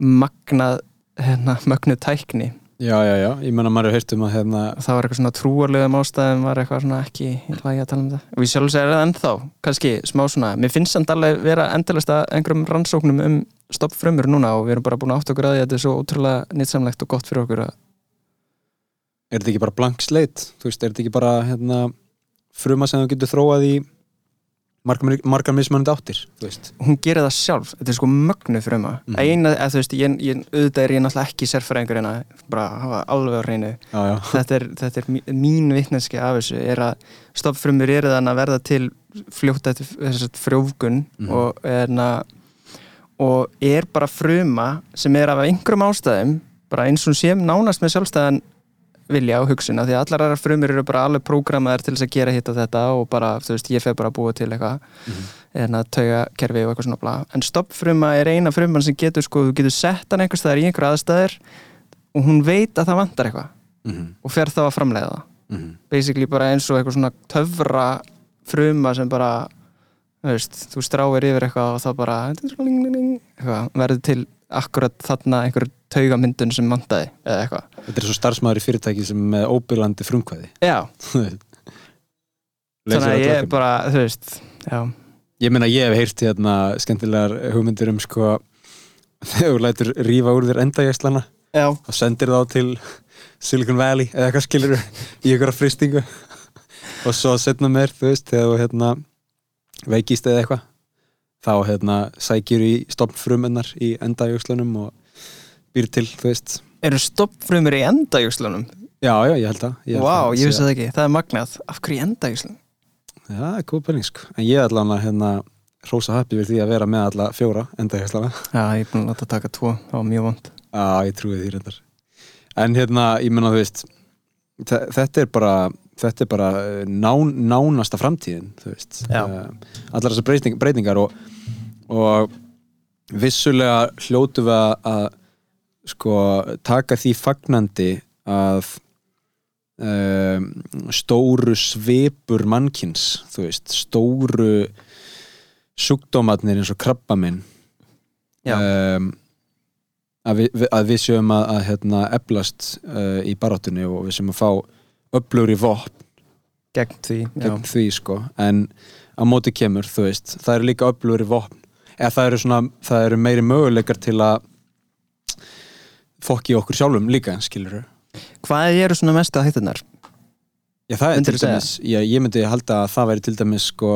magnað, hérna, mögnuð tækni já, já, já, ég meina maður er heyrt um að hérna, það var eitthvað svona trúarlegum ástæðum var eitthvað svona ekki í lagi að tala um það. Og ég sjálf segir það ennþá, kannski smá svona mér finnst samt alveg vera endalist að einhverjum rannsóknum um stoppfrumur núna og við erum bara búin átt okkur að því að þetta er svo ótrúlega nýtsamlegt og gott fyrir okkur að er þetta ekki bara blank slate? Þú veist, er þetta ekki bara hérna, fruma sem þú getur þróað í margar, margar mismunandi áttir hún gerir það sjálf, þetta er sko mögnu fruma Mhm. að eina, að þú veist, ég, ég, auðvitað er ég náttúrulega ekki sérfræðingur en að bara hafa alveg á hreinu. Þetta er, þetta er mí- mín vitneski af þessu er að stoppfrumur eru þannig að verða til þess að frjófgun Mhm. og, er na, og er bara fruma sem er af einhverjum ástæðum bara eins og sé nánast með sjálfstæðan vilja og hugsun af því að allar aðrar frumur eru bara alveg prógramaðar til þess að gera hitt og þetta og bara, þú veist, ég fer bara að búa til eitthvað eða tauga kerfi og eitthvað svona bla. en stoppfruma er eina fruman sem getur sko, þú getur sett hann einhvers staðar í einhver aðstæður og hún veit að það vantar eitthvað mhm, og fer þá að framleiða það. Mhm. Basically bara eins og eitthvað svona töfra fruma sem bara þú veist, þú stráir yfir eitthvað og þá bara eitthvað, verður til akkurat þarna einhver taugamyndun sem vantaði eða eitthvað. Þetta er svo starfsmæður í fyrirtæki sem er með óbyrlandi frumkvæði. Já, þannig að ég bara, þú veist já, ég meina ég hef heyrt hérna skemmtilegar hugmyndir um sko þegar þú lætur rífa úr þér endajæslana og sendir þá til Silicon Valley eða eitthvað skilur í einhverja fristingu og svo setna mér, þú veist, þegar þú hérna veikist eða eitthvað þá hérna sækjur í stopnfrumennar í endajökslunum og býr til, þú veist. Eru stoppfrumur í endajúslunum já, já, ég held að ég held Vá, að ég vissi það ekki, það er magnað. Af hverju endajúslunum? Já, það er góð pæling sko. En ég hann að hérna hrósa happi við því að vera með alla fjóra endajökslana Já, ég er búin að láta taka tvo, það var mjög vond. Já, ég trúi því reyndar. En hérna, ég menna þú veist þe- Þetta er bara Þetta er bara eh, nán, nánasta framtíðin Þú veist. Eh, Allar þessar breyting, breytingar og, og vissulega hljótu við að sko taka því fagnandi að um, stóru svipur mannkins þú veist, stóru sjúkdómatnir eins og krabbaminn Já. um, að, við- að við séum að, að hérna, eflast uh, í baráttunni og við séum að fá öflugur í vopn gegn því, gegn því sko. En á móti kemur, þú veist það eru líka öflugur í vopn. Eða það eru, svona, það eru meiri möguleikar til að fokki okkur sjálfum líka, skilur Hvað eru svona mestu hættunar? Já, það er Myndirðu til dæmis, já, ég myndi halda að það væri til dæmis sko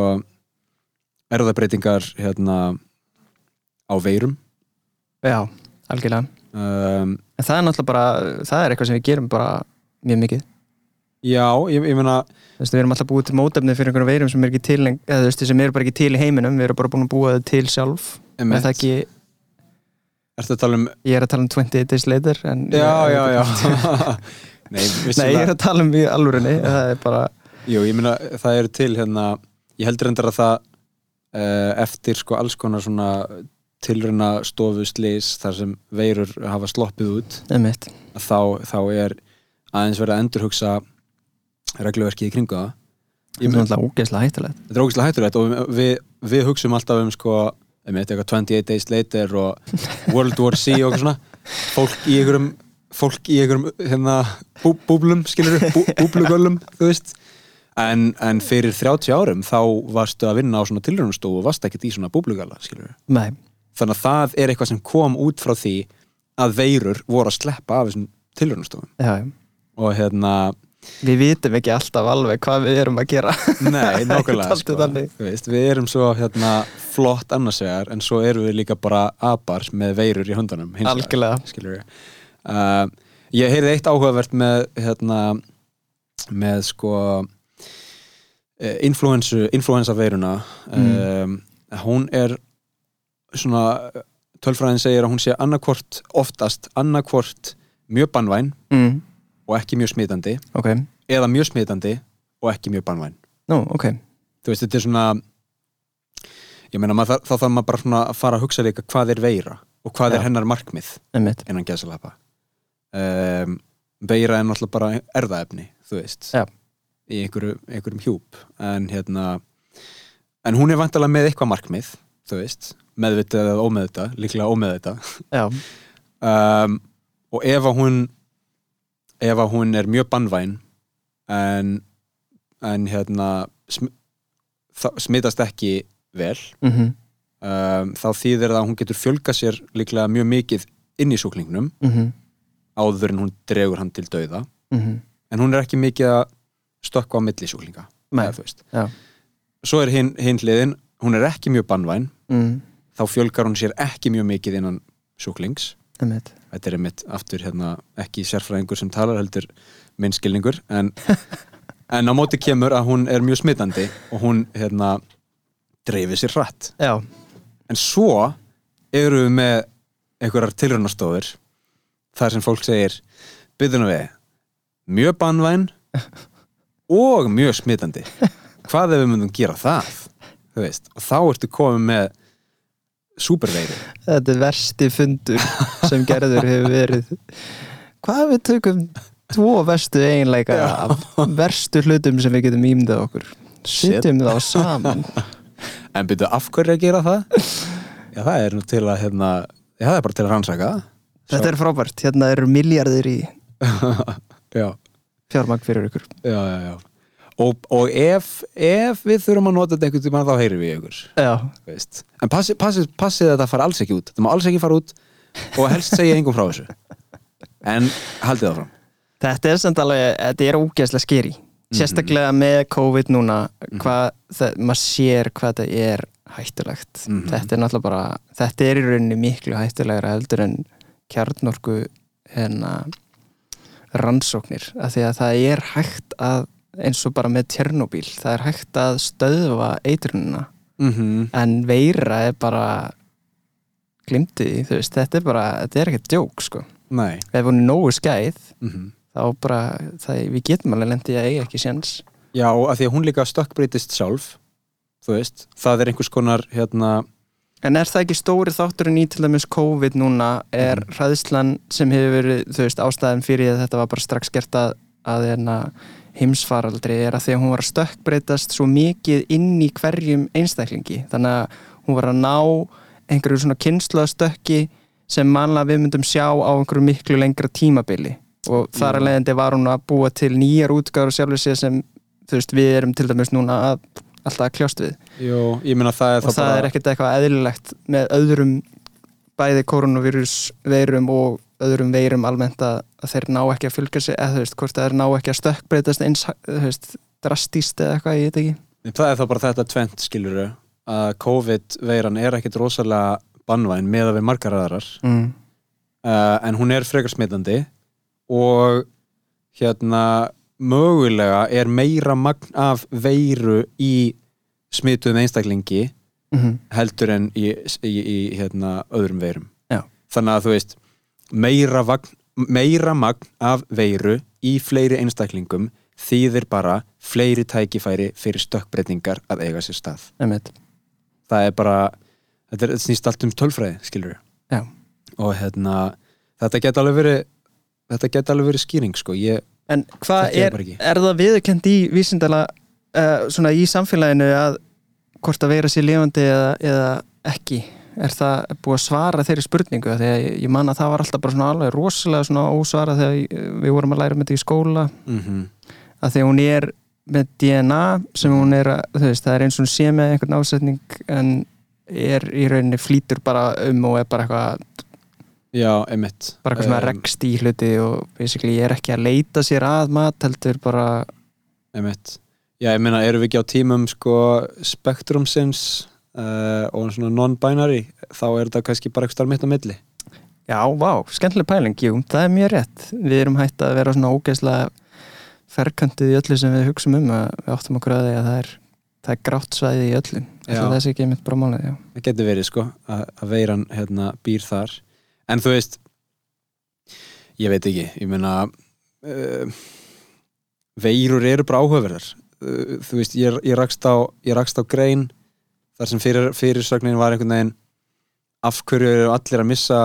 erðabreitingar hérna á veirum. Já, algjörlega. Um, En það er náttúrulega bara, það er eitthvað sem við gerum bara mjög mikið. Já, ég, ég meina Þú veist, við erum alltaf búið til mótefni fyrir einhverjum veirum sem er ekki til, eða þú veist, sem eru bara ekki til í heiminum. Við erum bara búin að búa þau til sjálf. Er það ekki, Ertu að tala um ég er að tala um 20 days later en Já, já, já. Nei, Nei, ég er að tala um í alvörinni það er bara, Jú, ég meina, það eru til hérna Ég heldur endar að það uh, eftir sko alls konar svona tilruna stofu slís þar sem veirur hafa sloppið út þá, þá er aðeins verið að endurhugsa regluverkið í kringu það. Ég er ógeðslega hættulegt. Þetta er ógæslega hættulegt og við, við hugsum alltaf um sko, einmitt, eitthvað 28 days later og World War C og eitthvað svona. Fólk í einhverjum fólk í einhverjum hérna, bú, búblum skilur, bú, búblugöllum þú veist. En, en fyrir 30 árum þá varstu að vinna á svona tilraunastofu og varst ekkert í svona búblugalla skilur Nei, þannig að það er eitthvað sem kom út frá því að veirur voru að sleppa af þessum já. Og hérna Við vitum ekki alltaf alveg hvað við erum að gera. Nei, Dálítið sko. Við erum svo hérna, flott annars vegar en svo erum við líka bara apar með veirur í vegar, Algjörlega. uh, Ég heyrði eitt áhugavert með hérna, með sko eh, influensu, influensa veiruna. Um, hún er svona tölfræðin segir að hún sé annarkvort oftast annarkvort mjög bannvæn mm, og ekki mjög smitandi. Ok, eða mjög smitandi og ekki mjög bannvæn nú, ok. Þú veist, þetta er svona ég meina, þá þarf maður bara svona að fara að hugsa líka hvað er veira og hvað Já. er hennar markmið Einmitt, innan geðsalapa um, veira er náttúrulega bara erðaefni, þú veist Já. í einhverju, einhverjum hjúp. En hérna en hún er vantalega með eitthvað markmið þú veist, meðvitað eða ómeðvitað líklega ómeðvitað. Um, og ef að hún ef að hún er mjög bannvæn en en hérna sm smitast ekki vel mhm, um, þá þýðir það að hún getur fjölga sér líklega mjög mikið inn í sjúklingnum mhm, áður en hún dregur hann til dauða. Mhm. En hún er ekki mikið að stökkva á milli veist. Já, svo er hinn hin hliðin, hún er ekki mjög bannvæn mm, þá fjölgar hún sér ekki mjög mikið innan sjúklings. Einmitt þetta er einmitt aftur hérna ekki sérfræðingur sem talar heldur minnskilningur en, en á móti kemur að hún er mjög smitandi og hún hérna dreifir sér hratt. Já, en svo eru við með einhverjar tilraunastofur þar sem fólk segir byrðunum við mjög bannvæn og mjög smitandi. Hvað ef við myndum gera það? Og þá ertu komið með superveiru þetta er versti fundur sem gerður hefur verið. Hvað við tökum tvo verstu eiginleika af verstu hlutum sem við getum ímyndað okkur? Sittum þá saman. En byrju, af hverju að gera það? Já, það er nú til að, hérna, já, það er bara til að rannsaka. Þetta er frábært, hérna eru miljardir í Já, fjármagn fyrir ykkur. Já, já, já. Og, og ef, ef við þurfum að nota þetta einhvern tímann, þá heyrim við ykkur. En passi, passi, passi þetta fara alls ekki út. Það má alls ekki fara út og helst segja engum frá þessu. En haldið það fram. þetta er samt alveg, þetta er ógeðslega skeri Sérstaklega með COVID núna hvað, það, maður sér hvað þetta er hættulegt Mhm. Þetta er náttúrulega bara, þetta er í rauninni miklu hættulegra heldur en kjarnorku hérna rannsóknir, af því að það er hægt að, eins og bara með Tjernobyl, það er hægt að stöðva eitrunina, Mm en veira er bara glimti því, þú veist, þetta er bara þetta er ekkert djók, sko. Nei. hún er nógu skæð, Mm þá bara það, við getum alveg lendið að eiga ekki séns. Já, að því að hún líka stökkbreytist sjálf, þú veist, það er einhvers konar, hérna, En er það ekki stóri þátturinn í til dæmis COVID núna? Er Mhm. hræðslan sem hefur verið, þú veist, ástæðan fyrir að þetta var bara strax gert að, að hérna, heimsfaraldri er að því að hún var að stökkbreytast svo mikið inn í hverjum einstaklingi. Þannig að hún var að ná einhverju svona kynnslöðstökki sem manlega við myndum sjá á einhverju miklu lengra tímabili. Og þar að leiðandi var hún að búa til nýjar útgáður sjálfur sér sem, þú veist, við erum til dæmis núna að, alltaf að kljást við. Jú, það og það er ekkert eitthvað eðlilegt með öðrum bæði koronavírus veirum og öðrum veirum almennt að, að þeir ná ekki að fylgja sig eða þú veist, hvort þeir ná ekki að stökkbreytast eins, þú veist, drastíst eða eitthvað, ég veit ekki Það er þá bara þetta tvent, skilur að COVID-veiran er ekkit rosalega bannvæn með að við margar aðrar mm. uh, en hún er frekar smitandi og hérna mögulega er meira magn af veiru í smituðum einstaklingi Mm heldur en í, í, í hérna, öðrum veirum Já. þannig að þú veist meira, vagn, meira magn af veiru í fleiri einstaklingum þýðir bara fleiri tækifæri fyrir stökkbreytingar að eiga sér stað. Einmitt. það er bara þetta, er, þetta snýst allt um tölfræði, skilur Já. og hérna þetta geti alveg verið þetta geti alveg verið skýring sko. Ég, En hvað er, er það viðurkend í vísindala uh, svona í samfélaginu að hvort að vera sér lifandi eða, eða ekki er það búið að svara þeirri spurningu? Þegar ég, ég man að það var alltaf bara svona alveg rosalega svona ósvara þegar við vorum að læra með þetta í skóla. Mm að því að hún er með DNA sem hún er að, þú veist, það er eins og hún sé með einhvern ásetning en er í rauninni flýtur bara um og er bara eitthvað, já, einmitt. bara eitthvað svona Um, rekst í hluti og basically ég er ekki að leita sér að mat heldur bara einmitt. Já, ég meina, erum við ekki á tímum sko spektrumsins uh, og svona non-binary þá er þetta kannski bara eitthvað mitt á milli. Já, vá, skemmtileg pæling, jú, það er mjög rétt. Við erum hægt að vera svona ógeðslega ferkantið í öllu sem við hugsum um að við áttum okkur að því að það er það er grátt svæði í öllum. Það er ekki einmitt bara málið, já. Það getur verið sko að, að veiran hérna býr þar. En þú veist ég veit ekki, ég meina uh, veirur eru bara áhugaverðar. Uh, þú veist, ég, ég, rakst á, á grein þar sem fyrir, fyrirsögnin var einhvern veginn af hverju eru allir að missa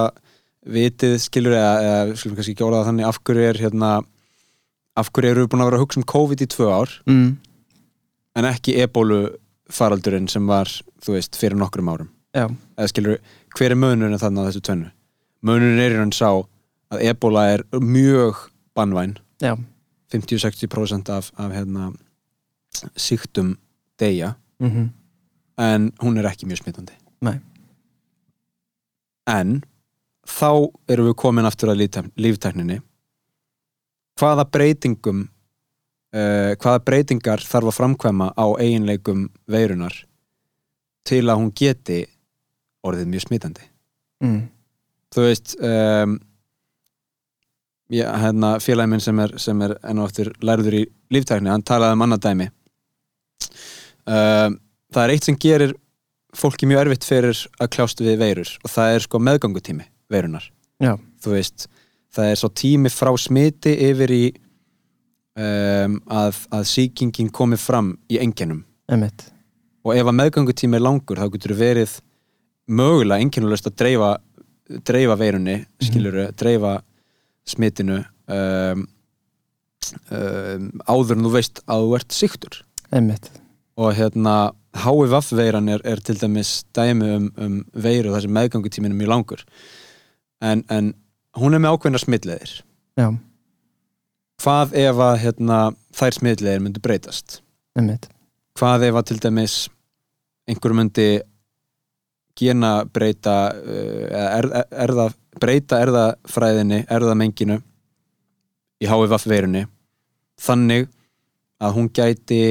vitið skilur eða, eða við skulum kannski ekki orða það þannig af hverju er hérna af hverju eru við búin að vera að hugsa um COVID í tvö ár? Mm. en ekki ebólu faraldurinn sem var, þú veist, fyrir nokkrum árum. Já, eða skilur, hver er munurinn þannig á þessu tvennu? Munurinn er í raun sá að ebola er mjög bannvæn, já, 50-60% af, af hérna, síktum deyja, mm en hún er ekki mjög smitandi. Nei. En þá erum við komin aftur að líftækninni. Hvaða breytingum uh, hvaða breytingar þarf að framkvæma á eiginleikum veirunar til að hún geti orðið mjög smitandi? mm. þú veist um, já, hérna, félagi minn sem er, sem er enn og aftur lærður í líftækni, hann talaði um annað dæmi um, það er eitt sem gerir fólki mjög erfitt fyrir að kljást við veirur og það er sko meðgangutími veirunar Já, þú veist, það er svo tími frá smiti yfir í um, að, að sýkingin komi fram í enginum og ef að meðgangutími er langur þá getur verið mögulega einkennulust að dreifa, dreifa veirunni skiluru, dreifa smitinu um, um, áður en þú veist að þú ert Einmitt, og hérna HVV veiran er, er til dæmis dæmi um, um veiru þar sem meðgangutímin er mjög langur. En, en hún er með ákveðna smitleðir já, hvað ef að hérna, þær smitleðir myndu breytast? Einmitt. Hvað ef að til dæmis einhver myndi gena breyta uh, eða erða, erða, breyta erðafræðinni, erðamenginu í HVV veirunni þannig að hún gæti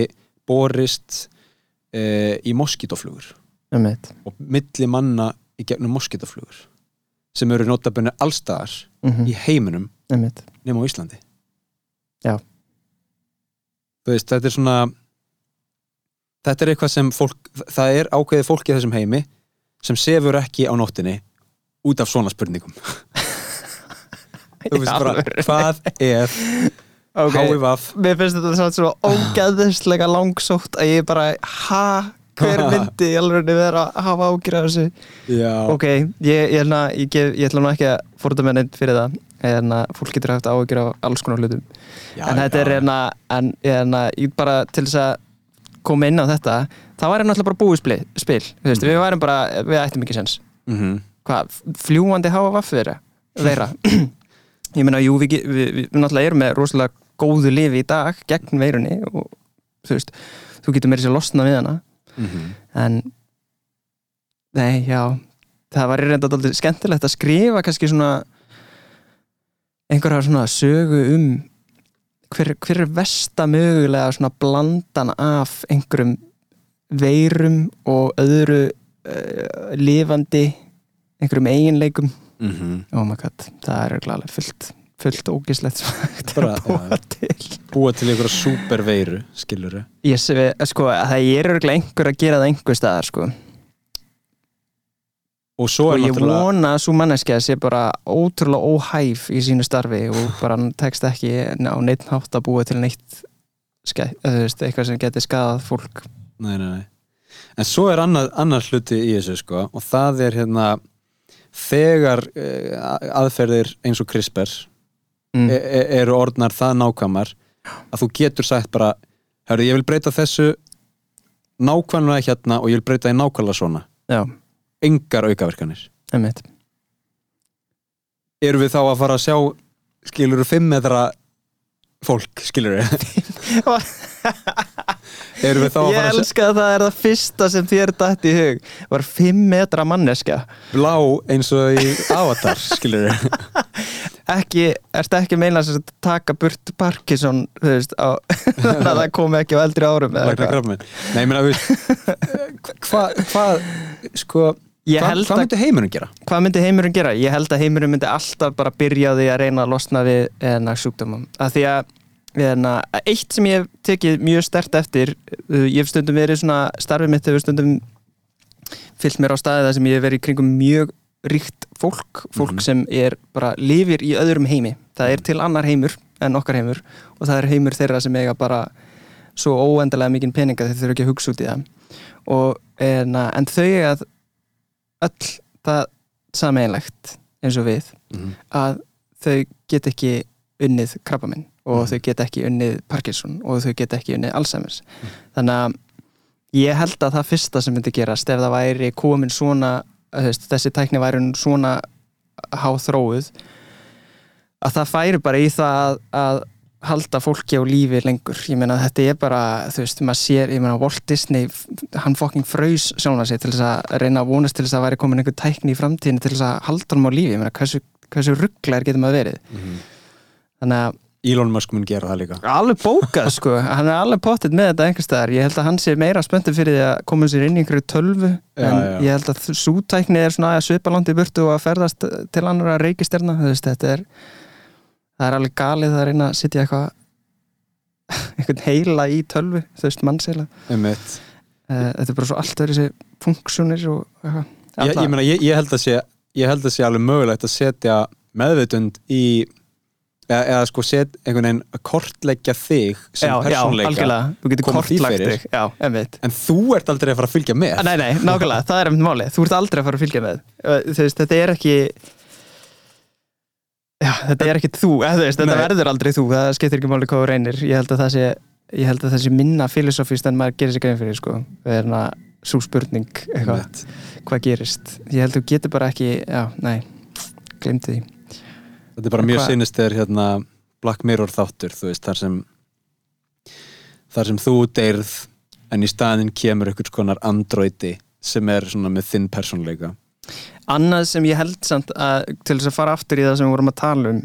borist uh, í moskítoflugur og milli manna í gegnum moskítoflugur sem eru notabunni allstaðar mm í heiminum nema á Íslandi. Já. veist, þetta er svona þetta er eitthvað sem fólk það er ákveðið fólk í þessum heimi sem sefur ekki á nóttinni út af svona spurningum. Þú veist bara, hvað er Ok, HVV mér finnst þetta svona svo ógæðislega langsótt að ég bara, ha, hver myndi í alveg vera að hafa ágjur af þessu? Já, Ok, ég, ég, ég, ég, ég ætla nú ekki að fórta með neitt fyrir það. En að fólk getur haft ágjur af alls konar hlutum. Já en þetta er já. hérna en, en ég bara til þess að koma inn á þetta það var náttúrulega bara búið spil, þú veist, við værum bara, við ættum ekki sens Mhm. hvað, fljúandi hafa vaffi vera? Ég meina, jú, við, við, við, við náttúrulega erum með rosalega góðu lifi í dag gegn veirunni og þú veist, þú getur meira sér losna við hana Mhm. en nei, já það var reynda alltaf skemmtilegt að skrifa kannski svona einhverja svona sögu um hver, hver er versta mögulega svona blandan af einhverjum veirum og öðru uh, lifandi einhverjum eiginleikum Mhm. oh my god, það er alveg fullt fullt ógislegt Bara, að búa til. Búa til einhverja superveiru skilur ég sé við, sko, það er örgulega einhver að gera það einhver staðar sko. Og svo og er ég náttúrulega vona að svo manneskja sé bara ótrúlega óhæf í sínu starfi og bara tekst ekki á neitt hátt að búa til neitt þú veist, eitthvað sem geti skadað fólk. Nei, nei, nei. en svo er annar, annar hluti í þessu sko og það er hérna þegar uh, aðferðir eins og CRISPR mm. e e eru orðnar það nákvæmar að þú getur sagt bara hörru, ég vil breyta þessu nákvæmlega hérna og ég vil breyta því nákvæmlega svona. Já, engar aukaverkanir. Einmitt. Eru við þá að fara að sjá skilur þú fimm metra fólk, skilur við eru við þá að ég fara að sjá elska að það er það fyrsta sem þér dætt í hug var 5 metra manneskja blá eins og í Avatar, skilur við ekki, ertu ekki meina að taka burt Parkinson þú veist, á, þannig að það komi ekki á eldri árum eða eitthvað. Nei, ég meina, við hvað, hva, sko Ég hvað, að- myndi heimurinn gera? hvað myndi heimurinn gera? Ég held að heimurinn myndi alltaf bara byrja því að reyna að losna við enna sjúkdómum að því að eitt sem ég hef tekið mjög stert eftir uh, ég hef stundum verið svona starfið mitt hefur stundum fyllt mér á staði það sem ég hef verið í kringum mjög ríkt fólk, fólk Mhm. sem er bara lifir í öðrum heimi það er til annar heimur en okkar heimur og það er heimur þeirra sem eiga bara svo óendalega mikinn peninga þeir þurfa ekki að hugsa út í það og, en, en þau eiga öll það sameinlegt eins og við Mhm. að þau get ekki unnið krabbaminn og Mhm. þau get ekki unnið Parkinson og þau get ekki unnið Alzheimer's. Þannig að ég held að það fyrsta sem myndi gerast ef það væri komin svona veist, þessi tækni væri svona háþróuð að það færi bara í það að, að halda fólki á lífi lengur. Ég meina þetta er bara, þú veist, maður sér ég meina Walt Disney, hann fucking fraus sjálfna sig til þess að reyna að vonast til þess að væri komin einhver tækni í framtíðinu til þess að halda hann á lífi, ég meina hversu, hversu rugglar getur maður verið? Þannig að Elon Musk mun gera það líka. Alveg bókað sko, hann er alveg pottitt með þetta einhvers staðar, ég held að hann sé meira spöntur fyrir því að koma sér inn í einhverju tölvu. Já, en já. ég held að sútækni er svona að svipa langt í burtu og að ferðast til annar að reikisterna, þú veist, þetta er það er alveg galið að reyna að sitja eitthvað einhvern heila í tölvu, þú veist, mannsheila. Einmitt. Eh, þetta er bara svo allt öðru þessi funksjónir og eitthvað. Ég, ég, meina, ég, ég held að sé alveg mögulegt að setja meðvitund í eða, eða sko set einhvern veginn að kortleggja þig sem já, já, persónleika algjörlega, þú getur kortlagt þig. Já, en þú ert aldrei að fara að fylgja með. Nei, nei, nákvæmlega, það er einmitt máli Þú ert aldrei að fara að fylgja með. Veist, þetta er ekki Já, þetta er ekki þú. Veist, Þetta verður aldrei þú, það skiptir ekki máli hvað þú reynir. Ég held að það sé, ég held að það sé minna filosófist en maður gerir sér grein fyrir sko. Er hana svo spurning eitthvað, hvað gerist? Ég held að þú getur bara ekki, já, nei. Glemdi því þetta er bara mjög sinnist þegar hérna Black Mirror þáttur veist, þar sem þar sem þú deyrð en í staðinn kemur einhvers konar androidi sem er svona með þinn persónleika Annað sem ég held samt að til þess að fara aftur í það sem við vorum að tala um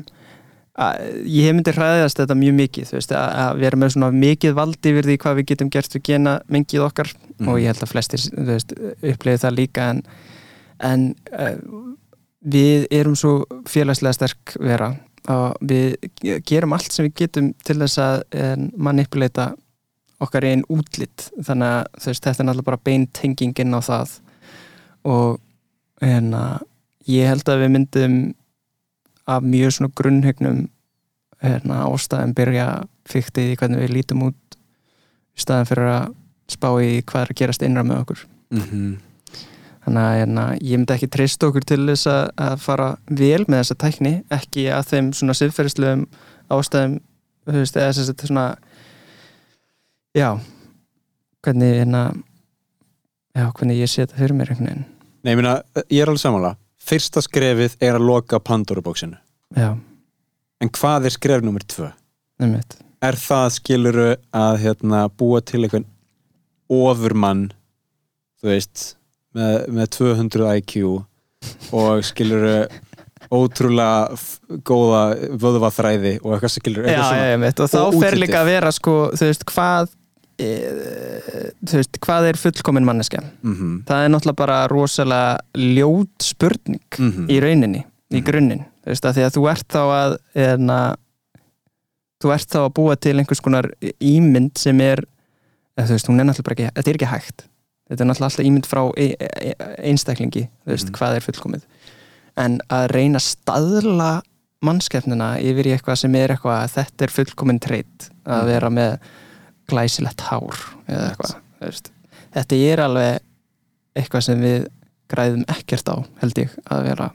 að ég myndi hræðast þetta mjög mikið veist, að, að vera með svona mikið valdi yfir því hvað við getum gert við gena mengið okkar Mhm. og ég held að flestir upplifið það líka en, en uh, við erum svo félagslega sterk vera og við gerum allt sem við getum til þess að en, manipuleita okkar einn útlitt þannig að veist, þetta er náttúrulega bara beintengingin á það. Og en að ég held að við myndum af mjög svona grunnhegnum hérna, ástæðum byrja fyrktið í hvernig við lítum út í staðan fyrir að spá í hvað er að gerast innra með okkur. Mm -hmm. Þannig að hérna, ég myndi ekki treysta okkur til þess að, fara vel með þessa tækni ekki að þeim svona siðferðislegum ástæðum þú veist, eða þess að svona já hvernig hérna já, hvernig ég sé þetta fyrir mér einhvern veginn. Nei, ég meina, ég er alveg samanlega fyrsta skrefið er að loka Pandora-bóksinu. Já, en hvað er skref nummer tvö? nefnitt Er það skiluru að hérna, búa til einhvern ofurmann þú veist með, með 200 IQ og skilur ótrúlega góða vöðvaþræði og eitthvað skilur já, já, mitt, og þá Og fer líka að vera sko, þú veist, hvað e, þú veist, hvað er fullkomin manneska mm -hmm. það er náttúrulega bara rosalega ljót spurning Mhm. í rauninni, í grunninn. Þú veist, að því að þú ert þá að eðna, þú ert þá að búa til einhvers konar ímynd sem er þú veist, hún er náttúrulega ekki, þetta er ekki hægt þetta er náttúrulega alltaf ímynd frá e e einstaklingi, þú veist, Mhm. hvað er fullkomið. En að reyna að staðla mannskefnina yfir í eitthvað sem er eitthvað að þetta er fullkomin treyt að Mhm. vera með glæsilegt hár eða eitthvað, þú veist. Þetta er alveg eitthvað sem við græðum ekkert á, held ég að vera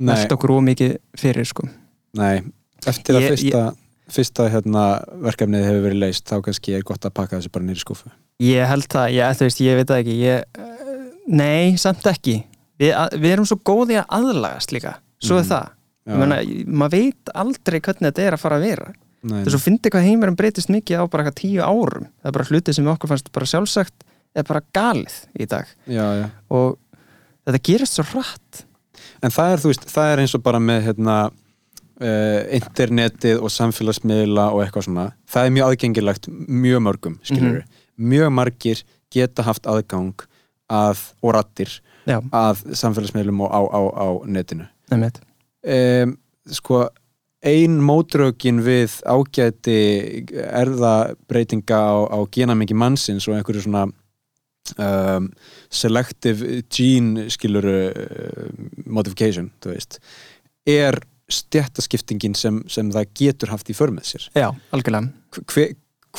velta okkur ómikið fyrir sko. Nei, eftir að Ég- fyrsta, fyrsta hérna, verkefnið hefur verið leist þá kannski er gott að pakka þessu bara nýri skúfu ég held það, ég, veist, ég veit það ekki ég, eh, nei, samt ekki. Við, að, við erum svo góði að aðlagast líka svo er Mhm. það, meina, maður veit aldrei hvernig þetta er að fara að vera. Þess að fyndi hvað heimurum breytist mikið á bara eitthvað tíu árum. Það er bara hluti sem okkur fannst bara sjálfsagt er bara galið í dag. Já, já. og þetta gerist svo hratt. En það er, veist, það er eins og bara með hérna uh, internetið og samfélagsmiðla og eitthvað svona. Það er mjög aðgengilegt mjög mörgum skilur mjög margir geta haft aðgang að, og rattir já, að samfélagsmiðlum og á, á, á netinu. Um, sko ein mótrökin við ágæti erðabreitinga á, á genamengi mannsins og einhverju svona um, selective gene skiluru uh, modification, þú veist er stjættaskiptingin sem, sem það getur haft í för með sér. Já, algjörlega, hve,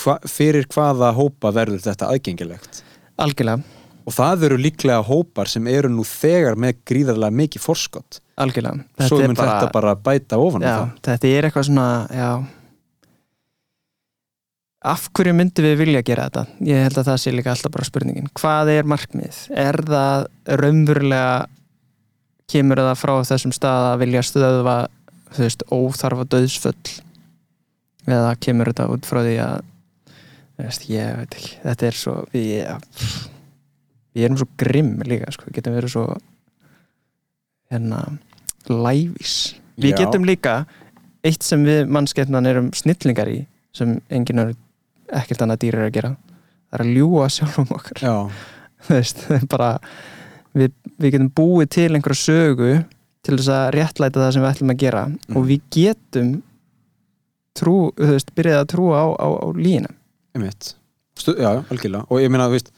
hva, fyrir hvaða hópa verður þetta aðgengilegt? Algjörlega. Og það eru líklega hópar sem eru nú þegar með gríðarlega mikið forskott algjörlega. Svo er mun þetta bara bæta ofan á það. þetta er eitthvað svona já. Af hverju myndum við vilja gera þetta? Ég held að það sé líka alltaf bara spurningin. Hvað er markmið? Er það raunverulega kemur það frá þessum stað að vilja stöðva þú veist, óþarfa döðsföll eða kemur þetta út frá því að þú veist, ég veit ekki, þetta er svo við, við erum svo grimm líka, sko, við getum verið svo hérna lævis við Já. getum líka eitt sem við mannskefnan erum snillingar í sem enginn er ekkert annað dýr er að gera það er að ljúga sjálfum okkar. Er bara við, við getum búið til einhverja sögu til þess að réttlæta það sem við ætlum að gera. Mhm. og við getum trú, þú veist, byrjað að trúa á, á, á lína einmitt. Stu, já, algjörlega. Og ég meina, þú veist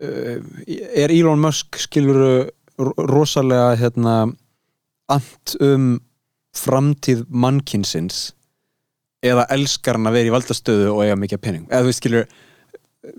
uh, er Elon Musk skilur rosalega hérna ant um framtíð mannkinsins eða elskar hann að vera í valdastöðu og eiga mikið pening eða þú veist skilur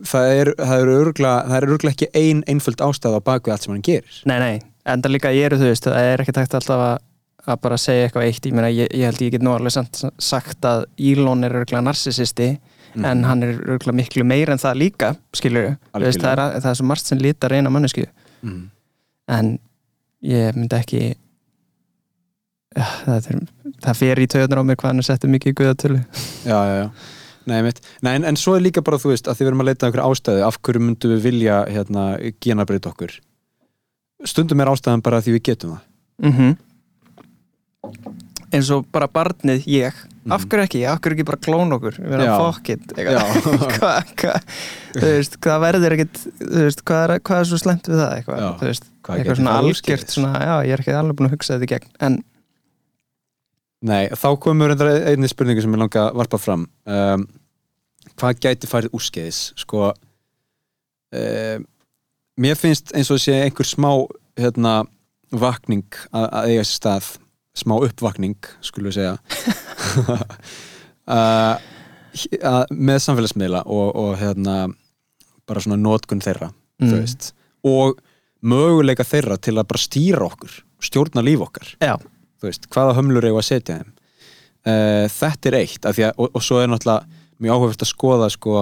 það er, það er örgla það er örgla ekki ein einföld ástæð á baku allt sem hann gerir. Nei, nei, en það líka ég eru, þú veist, það er ekki takt alltaf að, að bara segja eitthvað eitt, ég meina, ég, ég held ég get nú alveg sagt að Elon er örgulega narcissisti, en hann er örgulega miklu meir en það líka, skilur veist, það er, að- það er svo margt sem lítar eina mannesku, mm. en ég myndi ekki ja, það, er, það fer í töðunar á mér hvað hann er settið mikið í guðatölu. Já, já, já. Nei. Nei, en, en svo er líka bara, þú veist, að því við erum að leita einhverju ástæðu, af hverju myndum við vilja hérna, genabreyta okkur? Stundum er ástæðan bara því við getum það. Mm eins og bara barnið ég af Mhm. hverju ekki, af hverju ekki bara klón okkur? Við erum Já. fokkit Já. hvað verður ekkit þú veist, hvað er, hvað er svo slemt við það eitthvað, veist, Hvað eitthvað svona algjört svona, já, ég er ekki alveg búin að hugsa þetta í gegn en Nei, þá komur einni spurningu sem ég langa að varpa fram. Um, hvað gæti farið úrskeiðis? Sko um, mér finnst eins og sé einhver smá hérna, vakning að, eiga sér stað smá uppvakning, skulum við segja. Uh, með samfélagsmiðla og, og hérna bara svona nótkun þeirra Mm. og möguleika þeirra til að bara stýra okkur stjórna líf okkar. Veist, hvaða hömlur eigum að setja þeim. Uh, þetta er eitt að, og, og svo er náttúrulega mjög áhugavert að skoða sko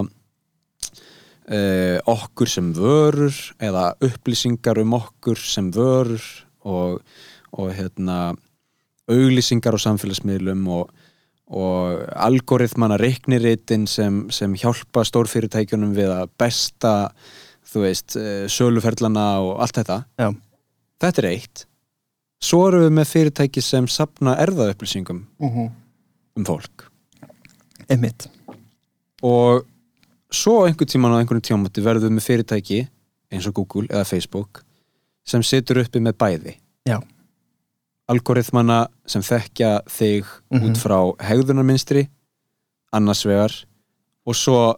uh, okkur sem vörur eða upplýsingar um okkur sem vörur og, og hérna auglýsingar á samfélagsmiðlum og, og algoritmana reikniritin sem, sem hjálpa stórfyrirtækjunum við að besta þú veist, eh, söluferlana og allt þetta Já. þetta er eitt svo erum við með fyrirtæki sem sapna erðaupplýsingum Mhm. um fólk einmitt og svo einhvern tíman á einhvern tímamati verðum við með fyrirtæki eins og Google eða Facebook sem situr uppi með bæði Já. Algoritmana sem þekkja þig Mhm. út frá hegðunarminstri annars vegar og svo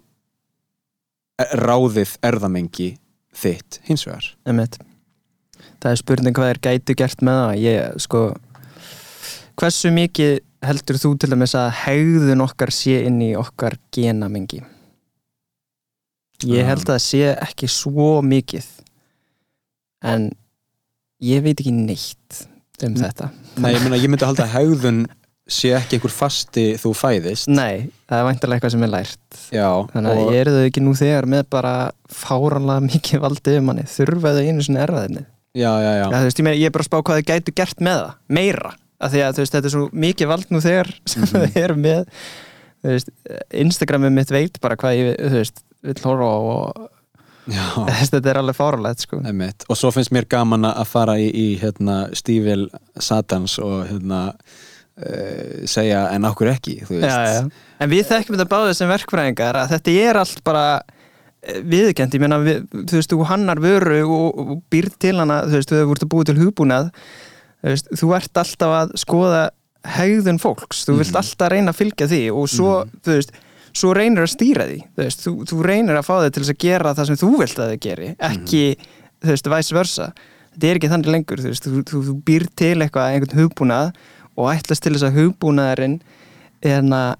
ráðið erðamengi þitt hins vegar. Einmitt. Það er spurning hvað er gætu gert með það. Ég sko hversu mikið heldur þú til dæmis að hegðun okkar sé inn í okkar genamengi? Ég held að það sé ekki svo mikið. En ég veit ekki neitt um Mm. þetta. Nei, ég, meina, ég myndi að halda að hegðun sé ekki einhver fasti þú fæðist. Nei, það er væntalega eitthvað sem er lært. Já, þannig að ég eru þau ekki nú þegar með bara fáranlega mikið valdið um manni? Þurfa þau einu sinni erfaðinni já, já, já, þú veist, ég, meina, ég er bara að spá hvað þið gætu gert með það. Meira, af því að veist, þetta er svo mikið vald nú þegar sem Mhm. þið eru með. Instagramið mitt veit bara hvað ég, vill horfa á og þetta er alveg fáralegt, sko. Og svo finnst mér gaman að fara í, í hérna, stífil Satans og hérna uh, segja en okkur ekki? já, já. En við þekkjum þetta báðið sem verkfræðingar að þetta er allt bara eh, viðkend, ég meina, við, þú veist, þú hannar vöru og, og býr til hana þú veist, þú hefur búið til hugbúnað þú veist, þú ert alltaf að skoða hegðun fólks, þú vilt Mhm. alltaf reyna að fylgja því og svo, þú veist svo reynir að stýra því, þú veist, þú, þú reynir að fá þig til að gera það sem þú vilt að þið geri ekki, þú veist, vice versa. Þetta er ekki þannig lengur, þú veist þú, þú, þú býr til eitthvað, einhvern hugbúnað og ætlast til þess að hugbúnaðurinn en að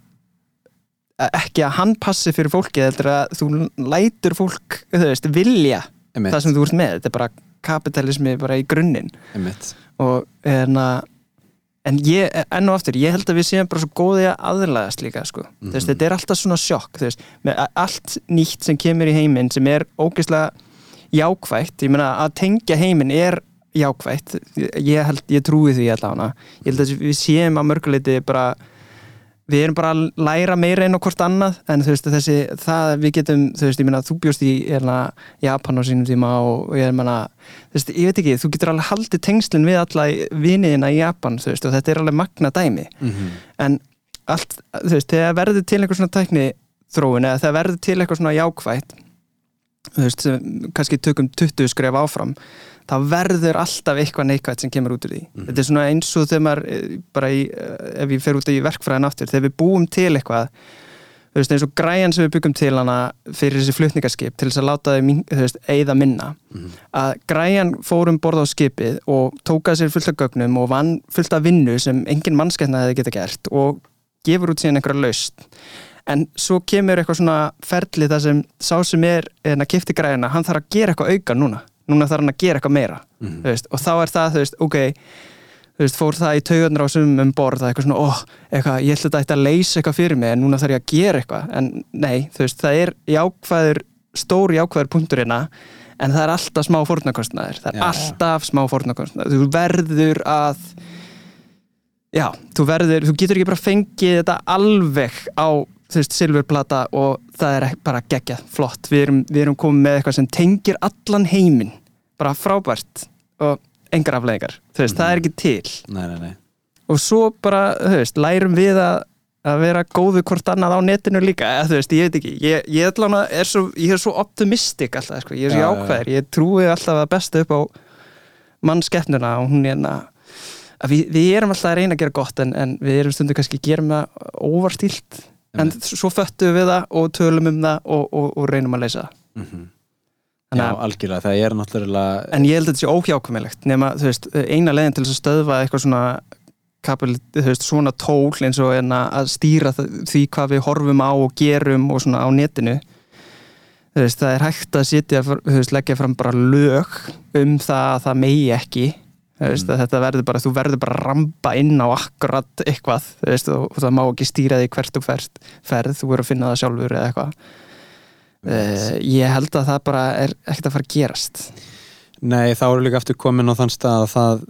ekki að hann passi fyrir fólki heldur að þú lætur fólk veist, vilja einmitt, það sem þú ert með. Þetta er bara kapitalismi bara í grunninn. Og en að en ég, enn og aftur, ég held að við séum bara svo góði að aðlæðast líka sko. þú veist, þetta er alltaf svona sjokk allt nýtt sem kemur í heiminn sem er ógeðslega jákvætt, ég meina að tengja heiminn er jákvætt. Ég, held, ég trúi því allavega. Ég held að við séum að mörguleiti bara við erum bara að læra meira einn á hvort annað en þú veist þessi, það við getum þú veist, ég meina, þú bjóst í hérna, Japan á sínum tíma og ég meina þú veist, ég veit ekki, þú getur alveg haldið tengslinn við alla viniðina í Japan þú veist, og þetta er alveg magna dæmi. Mm en allt, þú veist, þegar verður til einhver svona tækni þróun eða þegar verður til eitthvað svona jákvætt þú veist, kannski tökum 20 skref áfram þá verður alltaf eitthvað neikvægt sem kemur út úr því. Þetta er svona eins og þegar maður eh, bara í, eh, ef ég fer út í verkfræðin aftur þegar við búum til eitthvað þú veist, eins og græjan sem við byggum til hana fyrir þessi flutningaskip til þess að láta þau þú veist, eigða minna. Að græjan fór um borð á skipið og tókað sér fullt af gögnum og vann fullt af vinnu sem engin mannsketna hefði geta gert og gefur út síðan einhverja laust en svo kemur eitthvað svona ferli þar sem sá sem er en að kipti græjana, hann þarf að gera eitthvað auka núna núna þarf hann að gera eitthvað meira þú veist, og þá er það, þú veist, ok þú veist, fór það í taugarnar á sumum um borð það er eitthvað svona, ó, eitthvað, ég að þetta að leysa eitthvað fyrir mig en núna þarf ég að gera eitthvað. En nei, þú veist, það er jákvæður stór jákvæður punktur hérna en það er alltaf smá fórnarkostnaður það er Já, já. alltaf smá fórnarkostnaður. Þú verður að já, þú verður, þú getur ekki bara fengið þetta alveg á þú veist, silfurplata og það er bara geggjað, flott, við erum, við erum komið með eitthvað sem tengir allan heiminn. Bara frábært og engar afleðingar, þú veist, það er ekki til. Nei, nei, nei. Og svo bara, þú veist, lærum við að að vera góðu hvort annað á netinu líka. Eða þú veist, ég veit ekki, ég, ég allan er svo, ég er svo optimistik alltaf, sko. ég er svo já. jákvæður, ég trúi alltaf að besta upp á mannskeppnuna og hún er að við, við erum alltaf að reyna að gera gott en, en við erum stundu kannski að gera það óvarstílt en svo föttum við það og tölum um það og, og, og reynum að leysa það Mhm. Þannig Já, algjörlega, það er náttúrulega en ég held að þetta sé óhjákvæmilegt nema, þú veist, eina leiðin til þess að stöðva eitthvað svona kapil, þú veist, svona tól eins og en að stýra því hvað við horfum á og gerum og svona á netinu. Þú veist, það er hægt að sitja, þú veist, leggja fram bara lög um það að það megi ekki veist, að þetta verður bara, þú verður bara að rampa inn á akkurat eitthvað veist, og, það má ekki stýra því hvert og hvert ferð, þú verður að finna það sjálfur eða eitthvað uh, ég held að það bara er ekkert að fara að gerast Nei, þá eru líka aftur komin á þann stað að það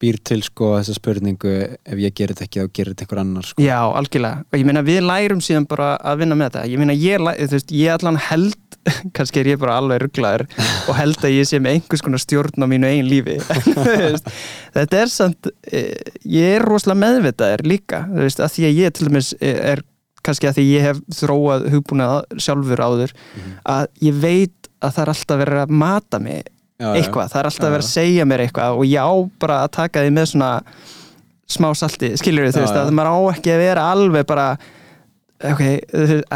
býr til sko þessa spurningu ef ég gerir þetta ekki þá gerir þetta einhver annar sko. Já, algjörlega. Og ég meina við lærum síðan bara að vinna með þetta. Ég meina ég, þú veist, ég allan held, kannski er ég bara alveg rugglaður og held að ég sé með einhvers konar stjórn á mínu eigin lífi. Þetta er samt, eh, ég er rosalega meðvitaður líka, veist, að því að ég til dæmis eh, er kannski að því ég hef þróað hugbúnað sjálfur áður að ég veit að það er alltaf verið að mata mig Já, já. eitthvað, það er alltaf Já, verið að segja mér eitthvað og ég á bara að taka því með svona smá salti, Já, veist já. að maður á ekki að vera alveg bara ok,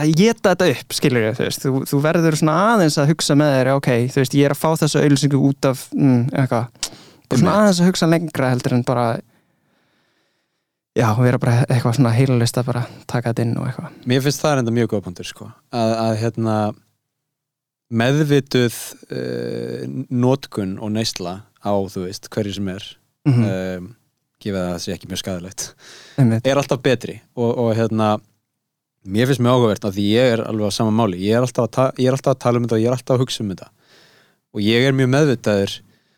að geta þetta upp skilur þú veist, þú, þú verður svona aðeins að hugsa með þér, ok, þú veist, ég er að fá þessu auðlýsingu út af, mm, eitthvað svona aðeins að hugsa lengra heldur en bara já, vera bara eitthvað svona heilalist að bara taka þetta inn og eitthvað Mér finnst það enda mjög góð punktur sko. að, að hérna meðvituð uh, nótkun og neysla á þú veist hverju sem er mm -hmm. um, gefa það að það sé ekki mjög skadalegt einmitt, er alltaf betri og, og hérna mér finnst mjög áhugavert af því ég er alveg á sama máli. Ég er, alltaf að er alltaf að tala um þetta og ég er alltaf að hugsa um þetta. Og ég er mjög meðvitaður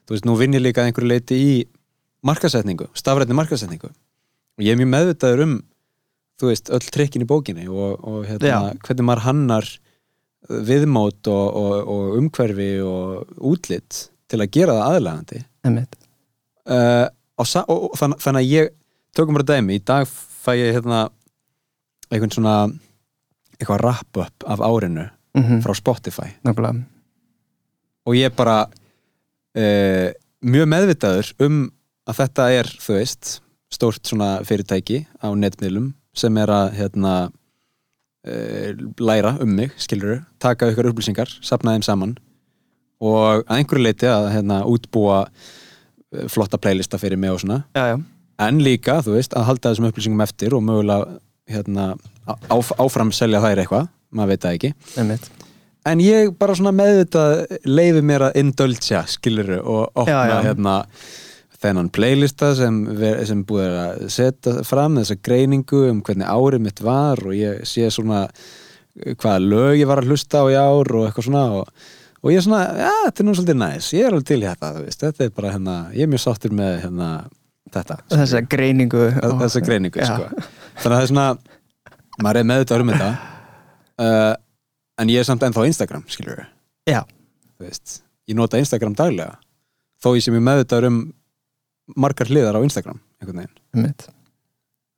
þú veist, nú vinn ég líka að einhverju leiti í markasetningu, stafrætni markasetningu og ég er mjög meðvitaður um þú veist, öll trikkin í bókinni og, og hérna, hvernig maður hannar viðmót og, og, og umhverfi og útlit til að gera það aðlegandi einmitt. Uh, og, sa- og, og þann, þannig að ég tökum bara dæmi, í dag fæ ég hérna einhvern svona eitthvað wrap-up af árinu mm frá Spotify. Nákvæmlega. Og ég er bara uh, mjög meðvitaður um að þetta er, þú veist stórt svona fyrirtæki á netmiðlum sem er að hérna uh, læra um mig, skilur taka ykkur upplýsingar, sapna þeim saman og að einhverju leiti að hérna, útbúa eh, flotta playlista fyrir mig og svona. Já, já, en líka, þú veist, að halda þessum upplýsingum eftir og mögulega hérna, áf áfram selja þær eitthvað, maður veit það ekki einmitt en ég bara svona meðvitað leifi mér að indulgja, skiluru og opna Já, já. hérna þennan playlista sem, sem búið að setja fram þessa greiningu um hvernig árið mitt var og ég sé svona uh, hvaða lög ég var að hlusta á í ár og eitthvað svona og, og ég er svona, já, þetta er nú svolítið næs ég er alveg til í þetta, þetta er bara hérna, ég er mjög sáttur með hérna þetta, þessa greiningu. Þessa greiningu, sko. Þannig að það er svona, maður er meðvitað um þetta uh, en ég er samt ennþá Instagram, skilur ég nota Instagram daglega þó ég sé mjög meðvitaður um margar hliðar á Instagram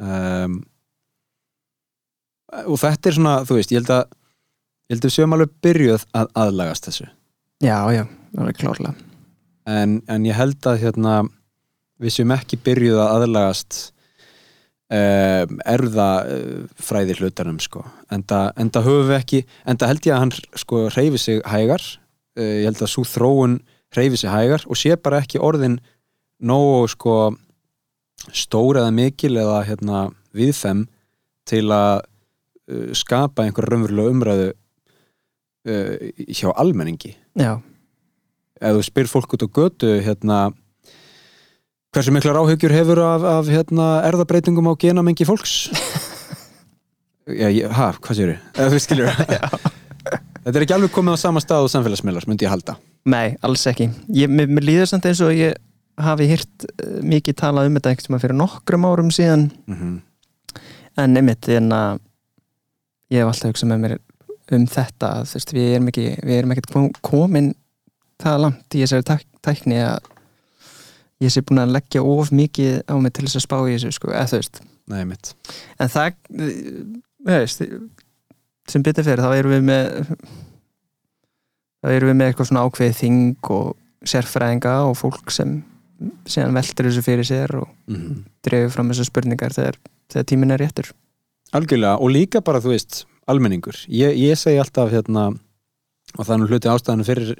um, og þetta er svona, þú veist, ég held að ég held að við séum alveg byrjuð að aðlagast þessu. Já, já, það er klárlega. En, en ég held að hérna, við séum ekki byrjuð að aðlagast um, erðafræði hlutanum sko. en það höfum við ekki en það held ég að hann sko reyfi sig hægar. Uh, ég held að svo þróun reyfi sig hægar og sé bara ekki orðin nógu sko stór eða mikil eða hérna, við þeim til að uh, skapa einhver raunverulega umræðu uh, hjá almenningi. Já, ef þú spyr fólk út á götu hérna hversu miklar áhyggjur hefur af, af hérna, erðabreitingum á genamengi fólks? Já, ég, ha, hvað séu skilur. Þetta er ekki alveg komið á sama stað og samfélagsmiðlar, myndi ég halda. Nei, alls ekki. Ég, mér, mér líður samt eins og ég hafi hýrt uh, mikið talað um þetta tíma fyrir nokkrum árum síðan. Mm en einmitt, en að ég hef alltaf hugsað með mér um þetta þú veist, við erum ekki, við erum ekkert kom- komin það langt í þessari tæk, tækni að ég sé búin að leggja of mikið á mig til þess að spá í þessu sko, eða þú veist. Nei, en það veist, sem betur fyrir þá erum við með þá erum við með eitthvað svona ákveðið þing og sérfræðinga og fólk sem síðan veltur þessu fyrir sér og mm dreifur fram þessar spurningar þegar, þegar tíminn er réttur. Algjörlega, og líka bara, þú veist, almenningur. Ég, ég segi alltaf, hérna og það er nú hluti ástæðan fyrir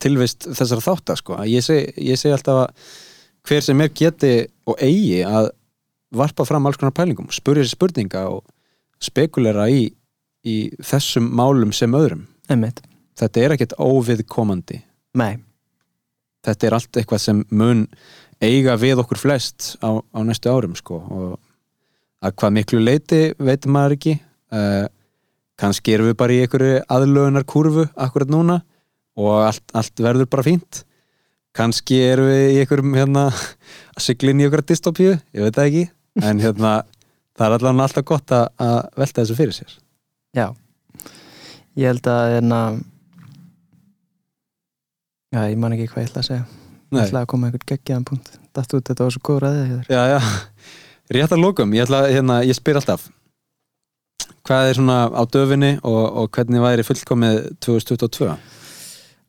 tilvist þessar þáttar, sko ég segi, ég segi alltaf að hver sem er geti og eigi að varpa fram alls konar pælingum spurja sér spurninga og spekulera í, í þessum málum sem öðrum. Einmitt, þetta er ekkert óviðkomandi. Nei, þetta er allt eitthvað sem mun eiga við okkur flest á, á næstu árum sko og að hvað miklu leiti veitum maður ekki. Uh, kannski erum við bara í einhverju aðlögunar kurvu akkurat núna og allt, allt verður bara fínt kannski erum við í einhverjum hérna að sigla inn í einhverja dystopíu, ég veit það ekki. En hérna, það er allavega alltaf gott að, að velta þessu fyrir sér. Já, ég held að hérna Já, ég man ekki hvað ég ætla að segja. Ég Nei. ætla að koma einhvern geggjaðan punkt. Datt út, þetta var svo góð ræðið Já, já, rétt að lókum ég, hérna, ég spyr alltaf. Hvað er svona á döfinni og, og hvernig væri fullkomið 2022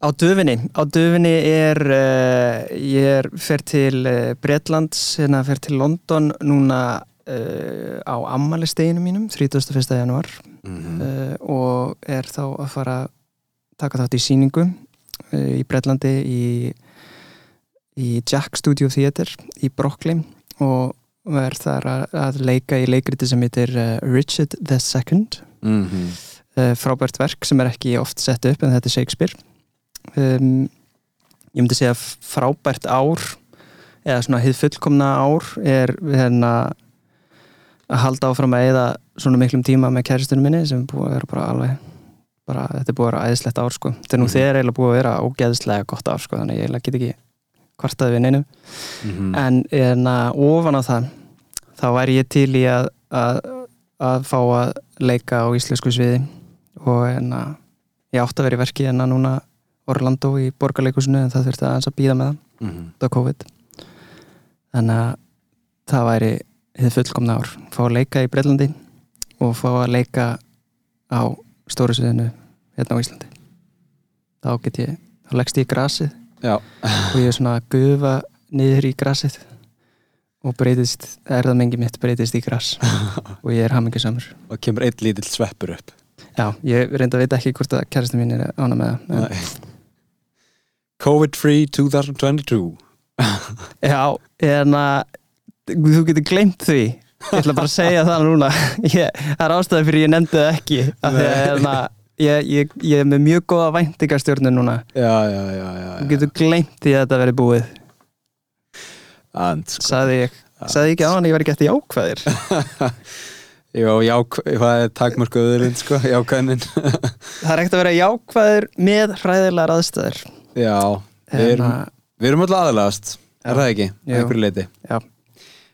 Á döfinni, á döfinni er uh, ég er fer til uh, Bretlands, hérna fer til London núna uh, á ammælisteginu mínum, 31. januar mm uh, og er þá að fara að taka þátt í síningu í Bretlandi í, í Jack Studio Theatre í Brooklyn og er þar að, að leika í leikriti sem heitir Richard II -hmm. uh, frábært verk sem er ekki oft sett upp en þetta er Shakespeare um, ég myndi segja frábært ár eða svona hið fullkomna ár er hérna að halda áfram að eða svona miklum tíma með kæristunum minni sem búið að vera bara alveg bara, þetta er búið að vera æðislegt ár sko. Þetta er nú Mhm. þegar eiginlega búið að vera ógeðslega gott ár sko þannig ég eiginlega get ekki kvartaði við neinu Mm en en að ofan á það þá væri ég til í að, að, að fá að leika á íslensku sviði og en að ég átti að vera í verki en að núna Orlando í borgarleikusinu en það þurfti aðeins að býða með það. -hmm. út af COVID. Þannig að það væri hið fullkomna ár. Fá að leika í Breitlandi og fá að leika á stóru sviðinu hérna á Íslandi. Þá get ég, þá leggst ég í grasið Já, og ég er svona að gufa niður í grassið og breytist, erðamengi mitt breytist í grass og ég er hamingisamur og kemur einn lítill sveppur upp. Já, ég reynda að veit ekki hvort að kæristu mín er ána með það. COVID-free 2022 Já, en að þú getur gleymt því. Ég ætla bara að segja það núna. Ég, það er ástæði fyrir ég nefndi það ekki. Því að hérna, ég, ég, ég er með mjög góða væntingastjórnun núna. Já, já, já, já, þú getur gleymt því að þetta verið búið. And, sagði ég, sagði ég ekki á hann ég var ekki eftir jákvæðir? Já, já, hvað er takmörkuðurinn sko, jákvæðnin. Það er ekkert að vera jákvæðir með hræðilegar aðstæður Já, við erum, Hérna, við erum öll aðalagast. Er það ekki? Jú. Einhverju leiti Já.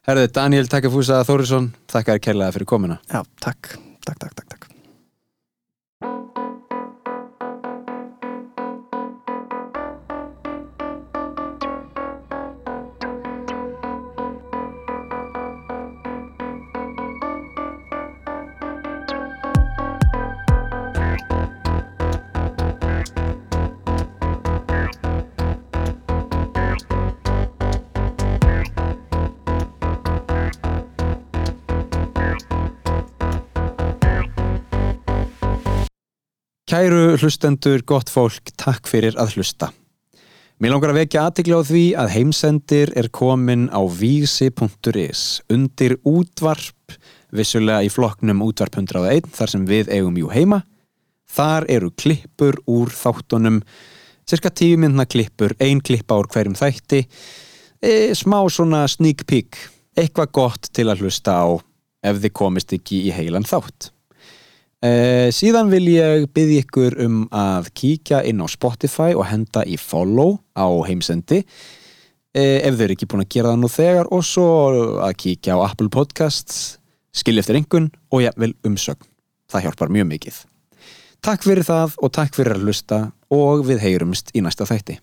Herði, Daniel Takafúsa Þórisson Þakka þér kærlega fyrir komuna Já, takk, takk, takk, takk, hlustendur, gott fólk, takk fyrir að hlusta. Mér langar að vekja aðtikla á því að heimsendir er komin á vísi.is undir útvarp, vissulega í flokknum útvarp 101 þar sem við eigum jú heima. Þar eru klippur úr þáttunum, cirka tíu myndna klippur, ein klippa úr hverjum þætti, e, smá svona sneak peek, eitthvað gott til að hlusta á ef þið komist ekki í heilan þátt. Eh, síðan vil ég byggja ykkur um að kíkja inn á Spotify og henda í follow á heimsendi. Eh, ef þau eru ekki búin að gera það nú þegar og svo að kíkja á Apple Podcasts skilja eftir einhvern og jafnvel umsögn. Það hjálpar mjög mikið. Takk fyrir það og takk fyrir að hlusta og við heyrumst í næsta þætti